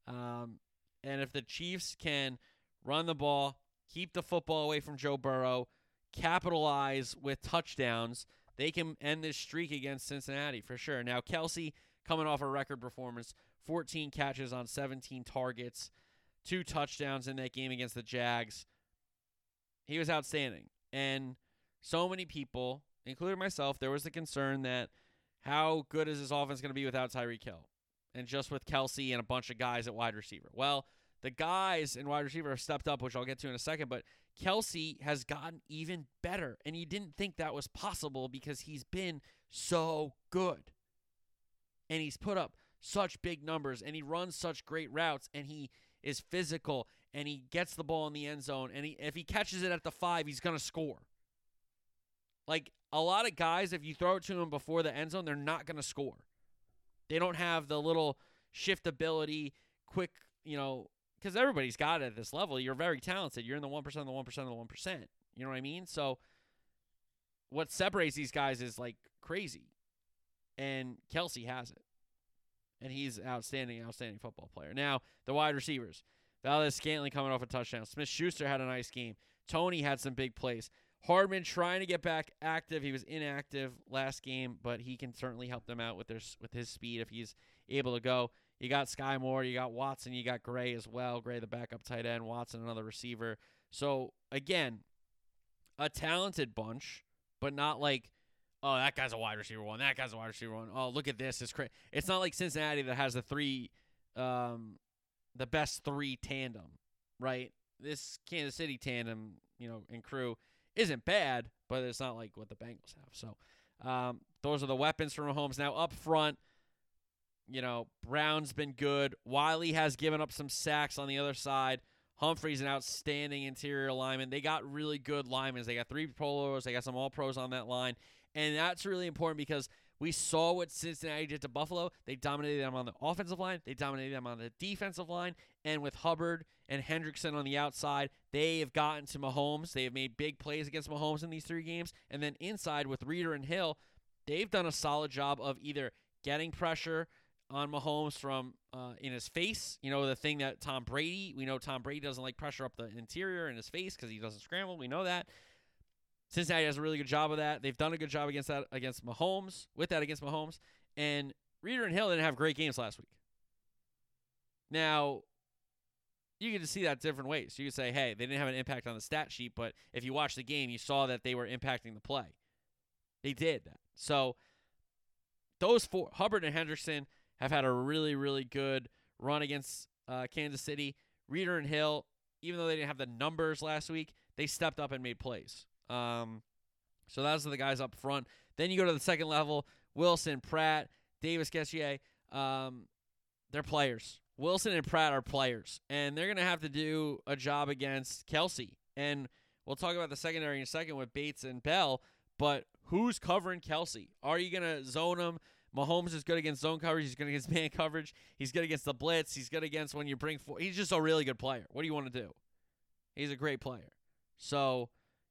Um, and if the Chiefs can run the ball, keep the football away from Joe Burrow, capitalize with touchdowns, they can end this streak against Cincinnati for sure. Now, Kelce coming off a record performance 14 catches on 17 targets, two touchdowns in that game against the Jags. He was outstanding. And so many people, including myself, there was the concern that how good is this offense going to be without Tyreek Hill? and just with Kelce and a bunch of guys at wide receiver. Well, the guys in wide receiver have stepped up, which I'll get to in a second, but Kelce has gotten even better. And you didn't think that was possible because he's been so good. And he's put up such big numbers and he runs such great routes and he is physical and he gets the ball in the end zone and he, if he catches it at the five, he's going to score. Like a lot of guys, if you throw it to him before the end zone, they're not going to score. They don't have the little shiftability, quick, you know, because everybody's got it at this level. You're very talented. You're in the 1% of the 1% of the 1%. You know what I mean? So what separates these guys is like crazy. And Kelce has it. And he's outstanding, outstanding football player. Now, the wide receivers. Valdes Scantling coming off a touchdown. Smith Schuster had a nice game. Toney had some big plays. Hardman trying to get back active. He was inactive last game, but he can certainly help them out with their with his speed if he's able to go. You got Skyy Moore, you got Watson, you got Gray as well. Gray the backup tight end, Watson another receiver. So again, a talented bunch, but not like oh that guy's a wide receiver one, that guy's a wide receiver one. Oh look at this, it's crazy. It's not like Cincinnati that has the three, um, the best three tandem, right? This Kansas City tandem, you know, and crew isn't bad, but it's not like what the Bengals have. So um, those are the weapons for Mahomes. Now up front, you know, Brown's been good. Wylie has given up some sacks on the other side. Humphrey's an outstanding interior lineman. They got really good linemen. They got three polos. They got some all pros on that line. And that's really important because we saw what Cincinnati did to Buffalo. They dominated them on the offensive line, they dominated them on the defensive line. And with Hubbard and Hendrickson on the outside, they have gotten to Mahomes. They have made big plays against Mahomes in these three games. And then inside with Reader and Hill, they've done a solid job of either getting pressure on Mahomes from uh, in his face. You know, the thing that Tom Brady, we know Tom Brady doesn't like pressure up the interior in his face because he doesn't scramble. We know that. Cincinnati does a really good job of that. They've done a good job against that against Mahomes, with that against Mahomes. And Reader and Hill didn't have great games last week. Now, you can see that different ways. You could say, hey, they didn't have an impact on the stat sheet, but if you watch the game, you saw that they were impacting the play. They did that. So those four, Hubbard and Hendrickson, have had a really, really good run against uh, Kansas City. Reader and Hill, even though they didn't have the numbers last week, they stepped up and made plays. Um, so those are the guys up front. Then you go to the second level: Wilson, Pratt, Davis, Gaither. Um, they're players. Wilson and Pratt are players, and they're gonna have to do a job against Kelce. And we'll talk about the secondary in a second with Bates and Bell. But who's covering Kelce? Are you gonna zone him? Mahomes is good against zone coverage. He's good against man coverage. He's good against the blitz. He's good against when you bring four. He's just a really good player. What do you want to do? He's a great player. So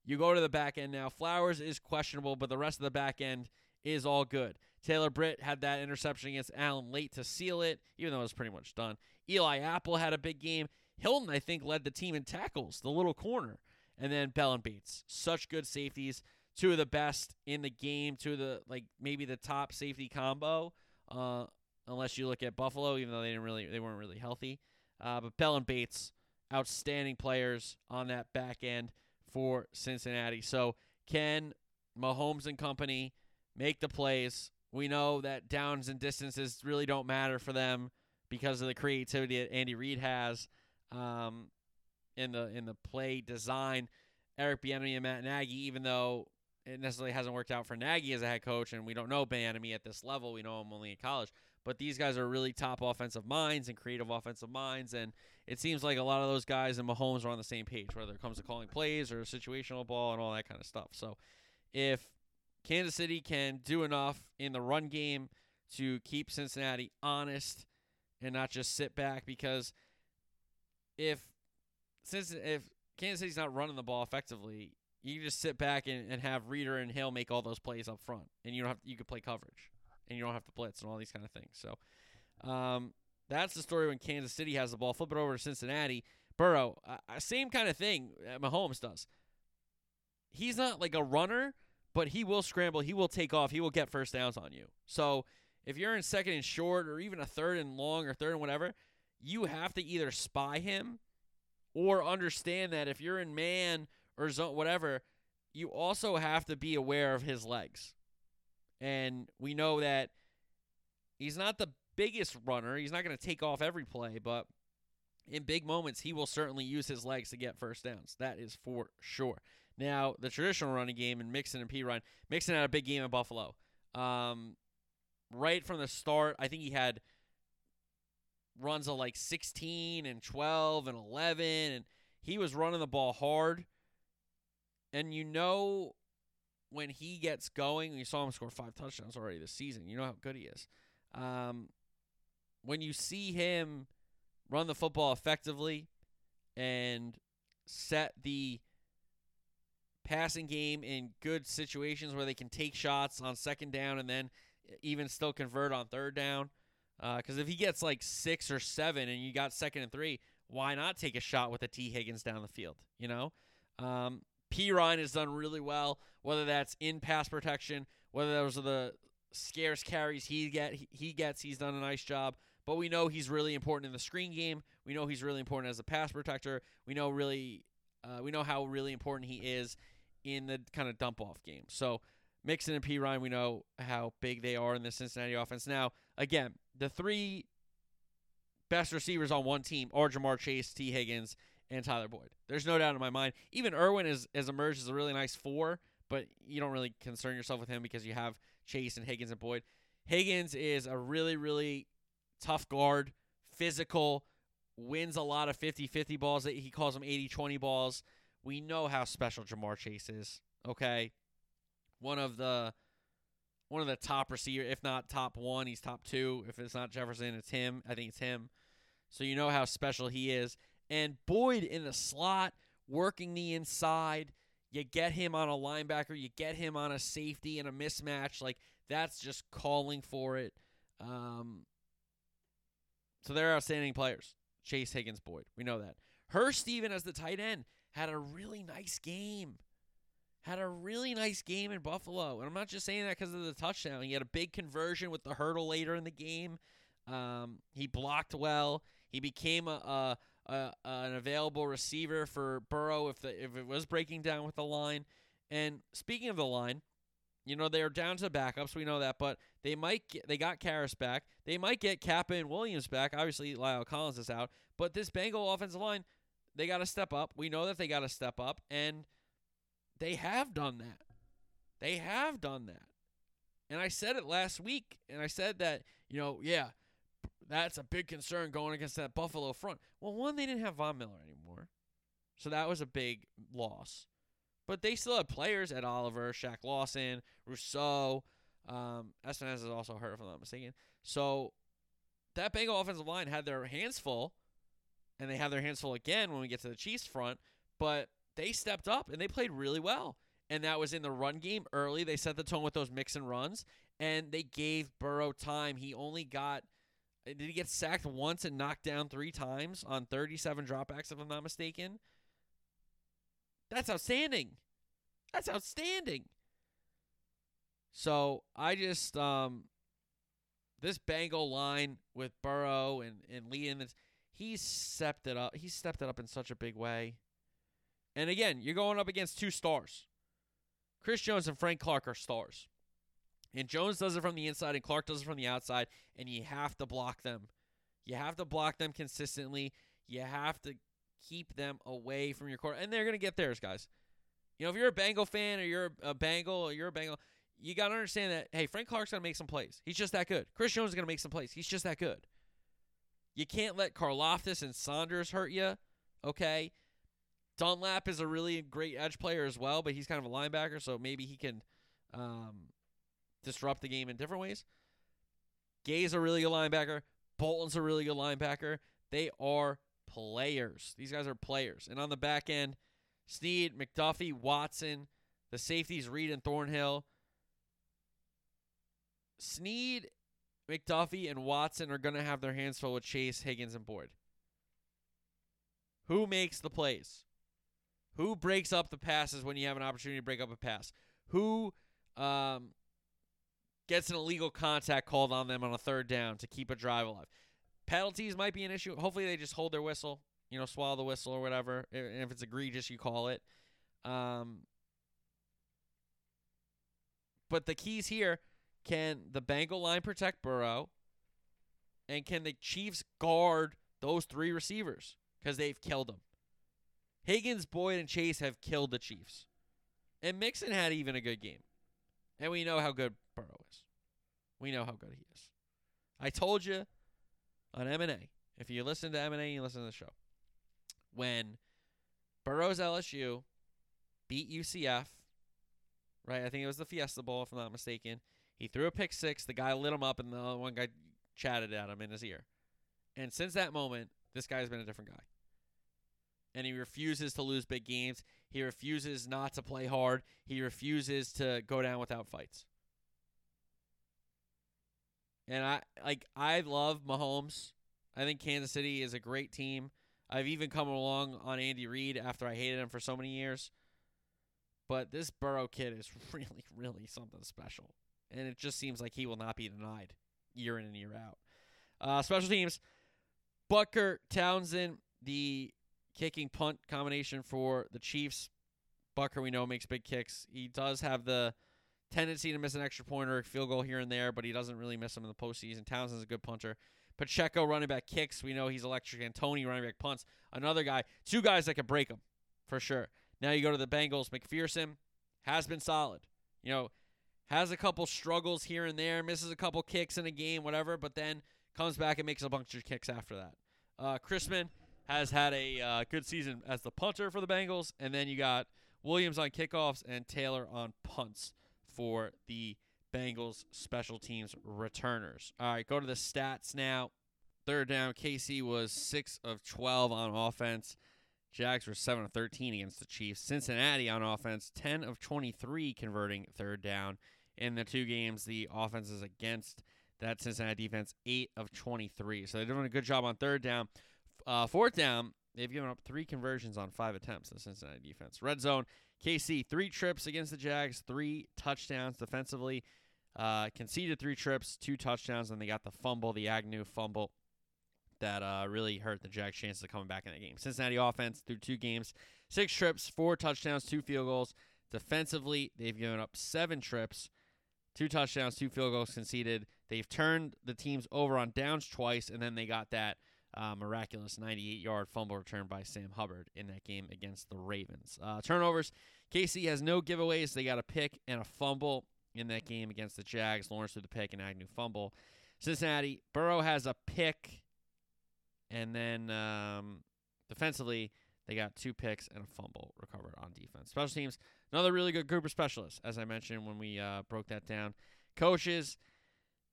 you go to the back end now. Flowers is questionable, but the rest of the back end is all good. Taylor Britt had that interception against Allen late to seal it, even though it was pretty much done. Eli Apple had a big game. Hilton, I think, led the team in tackles, the little corner. And then Bell and Bates. Such good safeties two of the best in the game, two of the like maybe the top safety combo. Uh, unless you look at Buffalo, even though they didn't really they weren't really healthy. Uh, but Bell and Bates, outstanding players on that back end for Cincinnati. So can Mahomes and company make the plays? We know that downs and distances really don't matter for them because of the creativity that Andy Reid has um, in the in the play design. Eric Bieniemy and Matt Nagy, even though it necessarily hasn't worked out for Nagy as a head coach, and we don't know Bieniemy at this level. We know him only in college, but these guys are really top offensive minds and creative offensive minds, and it seems like a lot of those guys and Mahomes are on the same page, whether it comes to calling plays or situational ball and all that kind of stuff. So, if Kansas City can do enough in the run game to keep Cincinnati honest and not just sit back, because if since if Kansas City's not running the ball effectively, you can just sit back and, and have Reader and Hill make all those plays up front, and you don't have you could play coverage, and you don't have to blitz and all these kind of things. So, um, that's the story when Kansas City has the ball. Flip it over to Cincinnati. Burrow, uh, same kind of thing Mahomes does. He's not like a runner, but he will scramble. He will take off. He will get first downs on you. So if you're in second and short, or even a third and long, or third and whatever, you have to either spy him or understand that if you're in man or zone, whatever, you also have to be aware of his legs. And we know that he's not the biggest runner. He's not going to take off every play, but in big moments, he will certainly use his legs to get first downs. That is for sure. Now, the traditional running game and Mixon and Perine, Mixon had a big game in Buffalo. Um, right from the start, I think he had runs of like 16 and 12 and 11, and he was running the ball hard. And you know when he gets going, you saw him score five touchdowns already this season. You know how good he is. Um, when you see him run the football effectively and set the passing game in good situations where they can take shots on second down and then even still convert on third down. Because uh, if he gets like six or seven and you got second and three, why not take a shot with a Tee Higgins down the field? You know, um, Perine has done really well, whether that's in pass protection, whether those are the scarce carries he get he gets. He's done a nice job. But we know he's really important in the screen game. We know he's really important as a pass protector. We know really uh, we know how really important he is in the kind of dump off game. So Mixon and Perine, we know how big they are in the Cincinnati offense. Now, again, the three best receivers on one team are Ja'Marr Chase, Tee Higgins, and Tyler Boyd. There's no doubt in my mind. Even Irwin has, has emerged as a really nice four, but you don't really concern yourself with him because you have Chase and Higgins and Boyd. Higgins is a really, really tough guard, physical, wins a lot of 50-50 balls. He calls them 80-20 balls. We know how special Ja'Marr Chase is. Okay, one of the one of the top receiver, if not top one, he's top two. If it's not Jefferson, it's him. I think it's him. So you know how special he is. And Boyd in the slot, working the inside. You get him on a linebacker, you get him on a safety in a mismatch. Like that's just calling for it. Um, so they're outstanding players. Chase Higgins, Boyd. We know that. Hurst, even as the tight end, had a really nice game. Had a really nice game in Buffalo. And I'm not just saying that because of the touchdown. He had a big conversion with the hurdle later in the game. Um, he blocked well. He became a, a, a, an available receiver for Burrow if the if it was breaking down with the line. And speaking of the line, you know they're down to backups. We know that, but they might get, they got Karras back. They might get Cappa and Williams back. Obviously, La'el Collins is out, but this Bengal offensive line, they got to step up. We know that they got to step up, and they have done that. They have done that. And I said it last week, and I said that you know, yeah, that's a big concern going against that Buffalo front. Well, one, they didn't have Von Miller anymore. So that was a big loss. But they still had players at Oliver, Shaq Lawson, Rousseau. Um, Epenesa is also hurt, if I'm not mistaken. So that Bengal offensive line had their hands full, and they have their hands full again when we get to the Chiefs front. But they stepped up and they played really well. And that was in the run game early. They set the tone with those Mixon runs, and they gave Burrow time. He only got – did he get sacked once and knocked down three times on 37 dropbacks, if I'm not mistaken? That's outstanding. That's outstanding. So I just um this Bengal line with Burrow and and Lee and he's stepped it up. He stepped it up in such a big way. And again, you're going up against two stars. Chris Jones and Frank Clark are stars. And Jones does it from the inside and Clark does it from the outside, and you have to block them. You have to block them consistently. You have to keep them away from your court. And they're going to get theirs, guys. You know, if you're a Bengal fan or you're a Bengal or you're a Bengal, you got to understand that, hey, Frank Clark's going to make some plays. He's just that good. Chris Jones is going to make some plays. He's just that good. You can't let Karlaftis and Saunders hurt you, okay? Dunlap is a really great edge player as well, but he's kind of a linebacker, so maybe he can um, disrupt the game in different ways. Gay's a really good linebacker. Bolton's a really good linebacker. They are players. These guys are players. And on the back end, Sneed, McDuffie, Watson, the safeties, Reid and Thornhill. Sneed, McDuffie, and Watson are going to have their hands full with Chase, Higgins, and Boyd. Who makes the plays? Who breaks up the passes when you have an opportunity to break up a pass? Who um, gets an illegal contact called on them on a third down to keep a drive alive. Penalties might be an issue. Hopefully, they just hold their whistle, you know, swallow the whistle or whatever. And if it's egregious, you call it. Um, but the keys here can the Bengal line protect Burrow? And can the Chiefs guard those three receivers? Because they've killed them. Higgins, Boyd, and Chase have killed the Chiefs. And Mixon had even a good game. And we know how good Burrow is. We know how good he is. I told you on M&A, if you listen to M&A, you listen to the show. When Burrow's LSU beat UCF, right? I think it was the Fiesta Bowl, if I'm not mistaken. He threw a pick six. The guy lit him up, and the other one guy chatted at him in his ear. And since that moment, this guy's been a different guy. And he refuses to lose big games. He refuses not to play hard. He refuses to go down without fights. And I like I love Mahomes. I think Kansas City is a great team. I've even come along on Andy Reid after I hated him for so many years. But this Burrow kid is really, really something special. And it just seems like he will not be denied year in and year out. Uh, special teams Butker, Townsend, the kicking punt combination for the Chiefs. Butker, we know, makes big kicks. He does have the tendency to miss an extra point or a field goal here and there, but he doesn't really miss them in the postseason. Townsend's a good punter. Pacheco, running back, kicks. We know he's electric. And Toney, running back, punts. Another guy. Two guys that can break him, for sure. Now you go to the Bengals. McPherson has been solid. You know, has a couple struggles here and there, misses a couple kicks in a game, whatever, but then comes back and makes a bunch of kicks after that. Uh, Chrisman has had a uh, good season as the punter for the Bengals, and then you got Williams on kickoffs and Taylor on punts for the Bengals special teams returners. All right, go to the stats now. Third down, KC was 6 of 12 on offense. Jags were 7 of 13 against the Chiefs. Cincinnati on offense, 10 of 23 converting third down. In the two games, the offenses against that Cincinnati defense, 8 of 23. So they're doing a good job on third down. Uh, fourth down, they've given up three conversions on five attempts, the Cincinnati defense. Red zone, KC, three trips against the Jags, three touchdowns defensively. Uh, conceded three trips, two touchdowns, and they got the fumble, the Agnew fumble that uh, really hurt the Jags' chances of coming back in that game. Cincinnati offense through two games, six trips, four touchdowns, two field goals. Defensively, they've given up seven trips, two touchdowns, two field goals conceded. They've turned the teams over on downs twice, and then they got that uh, miraculous 98 yard fumble return by Sam Hubbard in that game against the Ravens. Uh, turnovers KC has no giveaways. They got a pick and a fumble in that game against the Jags. Lawrence threw the pick and Agnew fumble. Cincinnati, Burrow has a pick, and then um, defensively, they got two picks and a fumble recovered on defense. Special teams, another really good group of specialists, as I mentioned when we uh, broke that down. Coaches,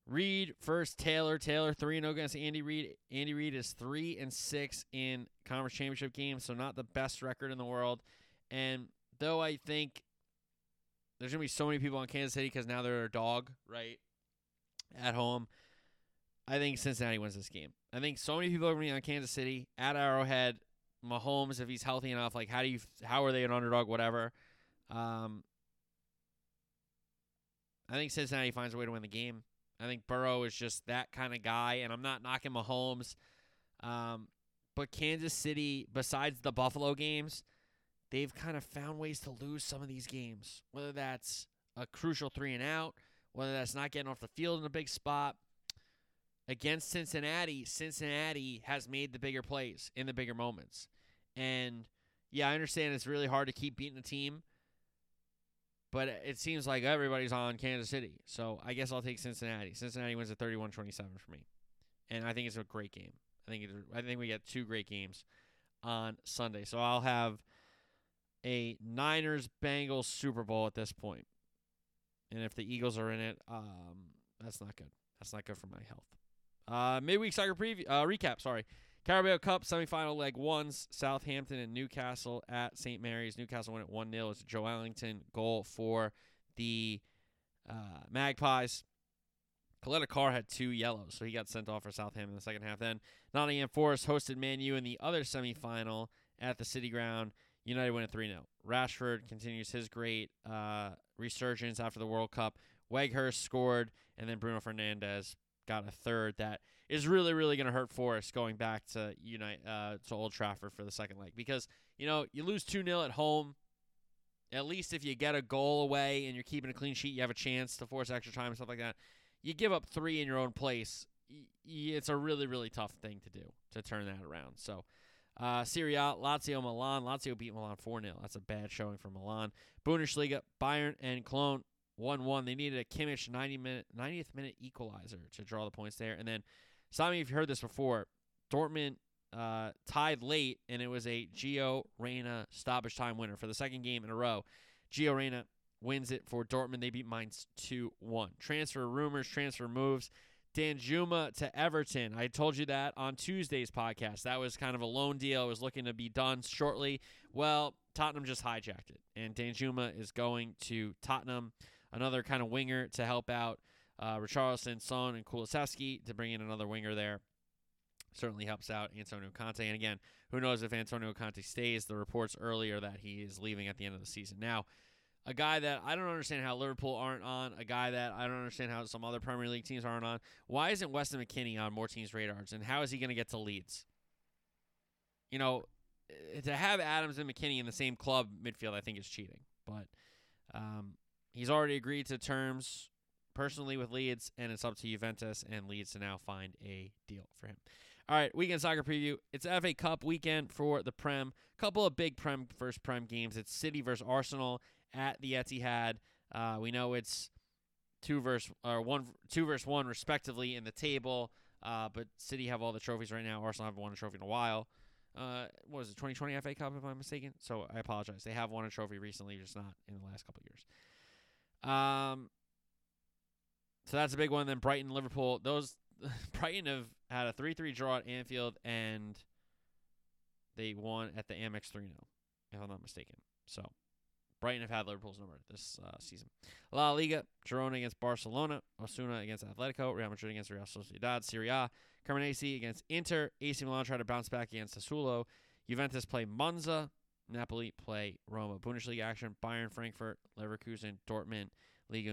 Reid first, Taylor. Taylor three and zero against Andy Reid. Andy Reid is three and six in conference championship games, so not the best record in the world. And though I think there's gonna be so many people on Kansas City because now they're a dog, right? At home, I think Cincinnati wins this game. I think so many people are gonna be on Kansas City at Arrowhead. Mahomes, if he's healthy enough, like how do you, how are they an underdog? Whatever. Um, I think Cincinnati finds a way to win the game. I think Burrow is just that kind of guy, and I'm not knocking Mahomes. Um, but Kansas City, besides the Buffalo games, they've kind of found ways to lose some of these games. Whether that's a crucial three and out, whether that's not getting off the field in a big spot. Against Cincinnati, Cincinnati has made the bigger plays in the bigger moments. And yeah, I understand it's really hard to keep beating a team, but it seems like everybody's on Kansas City. So I guess I'll take Cincinnati. Cincinnati wins at 31-27 for me. And I think it's a great game. I think I think we get two great games on Sunday. So I'll have a Niners Bengals Super Bowl at this point. And if the Eagles are in it, um, that's not good. That's not good for my health. Uh, midweek soccer preview uh, recap. Sorry, Carabao Cup semifinal leg ones. Southampton and Newcastle at St. Mary's. Newcastle won at one 0 It's a Joelinton goal for the uh, Magpies. Caleta-Car had two yellows, so he got sent off for Southampton in the second half. Then Nottingham Forest hosted Man U in the other semifinal at the City Ground. United win at 3 0. Rashford continues his great uh, resurgence after the World Cup. Weghorst scored, and then Bruno Fernandes got a third that is really, really going to hurt Forest going back to Unite uh, to Old Trafford for the second leg because you know you lose two 0 at home. At least if you get a goal away and you're keeping a clean sheet, you have a chance to force extra time and stuff like that. You give up three in your own place. it's a really, really tough thing to do to turn that around. So uh, Serie A, Lazio, Milan. Lazio beat Milan 4 0. That's a bad showing for Milan. Bundesliga, Bayern and Cologne 1 1. They needed a Kimmich 90 minute, 90th minute equalizer to draw the points there. And then, some of you have heard this before. Dortmund uh, tied late, and it was a Gio Reyna stoppage time winner for the second game in a row. Gio Reyna wins it for Dortmund. They beat Mainz 2 1. Transfer rumors, transfer moves. Danjuma to Everton. I told you that on Tuesday's podcast. That was kind of a loan deal. It was looking to be done shortly. Well, Tottenham just hijacked it, and Danjuma is going to Tottenham. Another kind of winger to help out uh, Richarlison, Son, and Kulusevski to bring in another winger there. Certainly helps out Antonio Conte. And again, who knows if Antonio Conte stays? The reports earlier that he is leaving at the end of the season. Now, a guy that I don't understand how Liverpool aren't on, a guy that I don't understand how some other Premier League teams aren't on. Why isn't Weston McKennie on more teams' radars, and how is he going to get to Leeds? You know, eh, to have Adams and McKennie in the same club midfield, I think is cheating. But um, he's already agreed to terms personally with Leeds, and it's up to Juventus and Leeds to now find a deal for him. All right, weekend soccer preview. It's FA Cup weekend for the Prem. Couple of big Prem first Prem games. It's City versus Arsenal at the Etihad. Uh, we know it's two verse or one two verse one respectively in the table. Uh, but City have all the trophies right now. Arsenal haven't won a trophy in a while. Uh, what was it, 2020 FA Cup, if I'm mistaken? So I apologize. They have won a trophy recently, just not in the last couple of years. Um, that's a big one. Then Brighton, Liverpool. Those Brighton have had a 3-3 draw at Anfield, and they won at the Amex 3-0, if I'm not mistaken. So Brighton have had Liverpool's number this uh, season. La Liga, Girona against Barcelona, Osasuna against Atletico, Real Madrid against Real Sociedad, Serie A, Cremonese against Inter, AC Milan try to bounce back against Sassuolo, Juventus play Monza, Napoli play Roma. Bundesliga action, Bayern, Frankfurt, Leverkusen, Dortmund, Ligue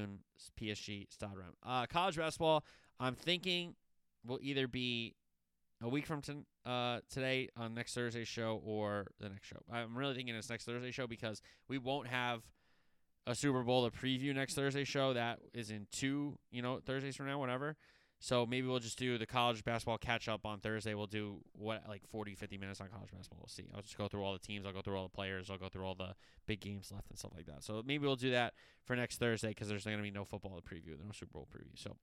PSG, Stade Rennes. Uh, college basketball, I'm thinking will either be a week from t- uh, today on next Thursday's show or the next show. I'm really thinking it's next Thursday show because we won't have a Super Bowl to preview next Thursday show. That is in two, you know, Thursdays from now, whatever. So maybe we'll just do the college basketball catch up on Thursday. We'll do what like 40, 50 minutes on college basketball. We'll see. I'll just go through all the teams. I'll go through all the players. I'll go through all the big games left and stuff like that. So maybe we'll do that for next Thursday because there's going to be no football to preview, no Super Bowl preview. So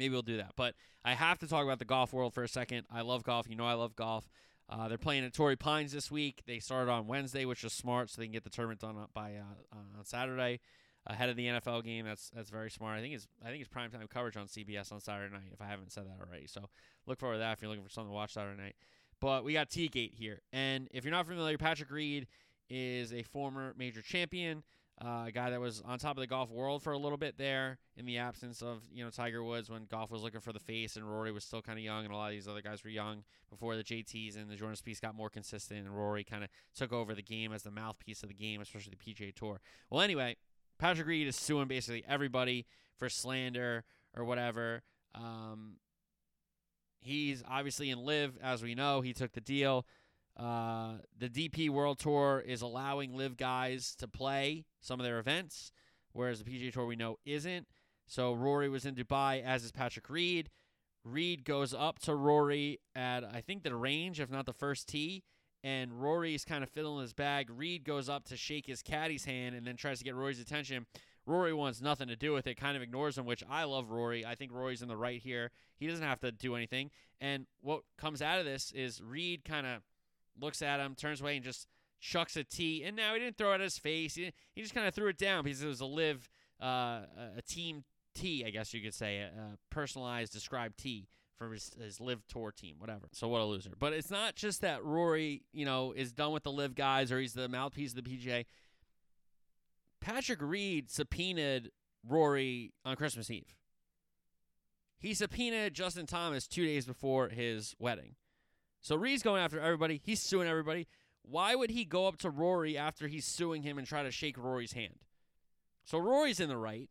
maybe we'll do that. But I have to talk about the golf world for a second. I love golf. You know I love golf. Uh, they're playing at Torrey Pines this week. They started on Wednesday, which is smart, so they can get the tournament done up by uh, on Saturday ahead of the NFL game. That's that's very smart. I think it's I think it's primetime coverage on CBS on Saturday night. If I haven't said that already, so look forward to that if you're looking for something to watch Saturday night. But we got T-Gate here, and if you're not familiar, Patrick Reed is a former major champion, uh, a guy that was on top of the golf world for a little bit there in the absence of you know Tiger Woods when golf was looking for the face and Rory was still kind of young and a lot of these other guys were young before the JTs and the Jordan Spieth got more consistent and Rory kind of took over the game as the mouthpiece of the game, especially the PGA Tour. Well, anyway, Patrick Reed is suing basically everybody for slander or whatever. Um, he's obviously in LIV, as we know. He took the deal. Uh, the DP World Tour is allowing LIV guys to play some of their events, whereas the PGA Tour we know isn't. So Rory was in Dubai, as is Patrick Reed. Reed goes up to Rory at I think the range, if not the first tee, and Rory's kind of fiddling his bag. Reed goes up to shake his caddy's hand and then tries to get Rory's attention. Rory wants nothing to do with it, kind of ignores him, which I love Rory. I think Rory's in the right here. He doesn't have to do anything. And what comes out of this is Reed kind of looks at him, turns away, and just chucks a tee. And now he didn't throw it at his face. He, he just kind of threw it down because it was a LIV, uh, a team tee, I guess you could say, a, a personalized, described tee for his, his LIV tour team, whatever. So what a loser. But it's not just that Rory, you know, is done with the LIV guys or he's the mouthpiece of the PGA. Patrick Reed subpoenaed Rory on Christmas Eve. He subpoenaed Justin Thomas two days before his wedding. So Reed's going after everybody. He's suing everybody. Why would he go up to Rory after he's suing him and try to shake Rory's hand? So Rory's in the right.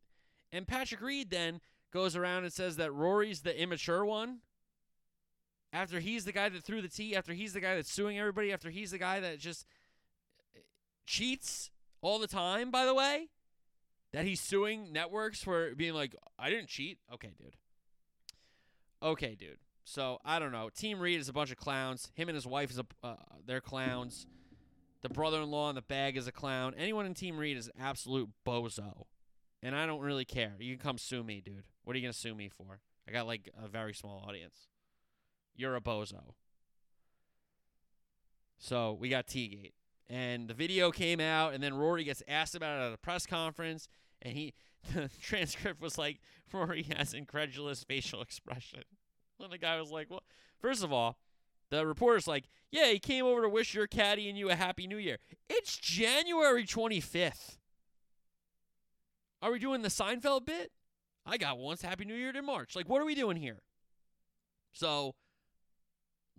And Patrick Reed then goes around and says that Rory's the immature one. After he's the guy that threw the tee, after he's the guy that's suing everybody, after he's the guy that just cheats all the time, by the way, that he's suing networks for being like, I didn't cheat. Okay, dude. Okay, dude. So I don't know. Team Reed is a bunch of clowns. Him and his wife is a uh, they're clowns. The brother-in-law in the bag is a clown. Anyone in Team Reed is an absolute bozo, and I don't really care. You can come sue me, dude. What are you gonna sue me for? I got like a very small audience. You're a bozo. So we got T-Gate. And the video came out, and then Rory gets asked about it at a press conference, and he the transcript was like, Rory has incredulous facial expression. And the guy was like, Well, first of all, the reporter's like, Yeah, he came over to wish your caddy and you a happy new year. It's January 25th. Are we doing the Seinfeld bit? I got once Happy New Year in March. Like, what are we doing here? So,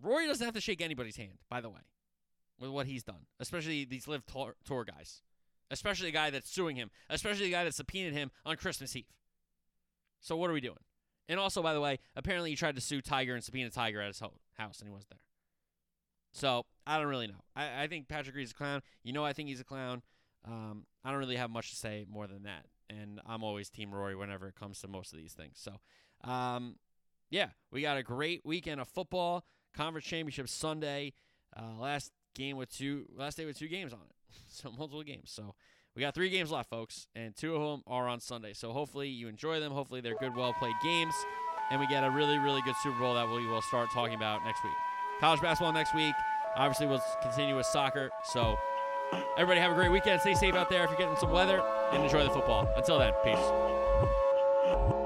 Rory doesn't have to shake anybody's hand, by the way, with what he's done, especially these LIV tour, tour guys, especially the guy that's suing him, especially the guy that subpoenaed him on Christmas Eve. So, what are we doing? And also, by the way, apparently he tried to sue Tiger and subpoena Tiger at his ho- house, and he wasn't there. So, I don't really know. I, I think Patrick Reed's a clown. You know, I think he's a clown. Um, I don't really have much to say more than that. And I'm always Team Rory whenever it comes to most of these things. So, um, yeah, we got a great weekend of football. Conference championship Sunday. Uh, last game with two, last day with two games on it. so multiple games. So we got three games left, folks, and two of them are on Sunday. So hopefully you enjoy them. Hopefully they're good, well played games. and we get a really, really good Super Bowl that we will start talking about next week. College basketball next week. Obviously, we'll continue with soccer. So, everybody have a great weekend. Stay safe out there if you're getting some weather, and enjoy the football. Until then, peace.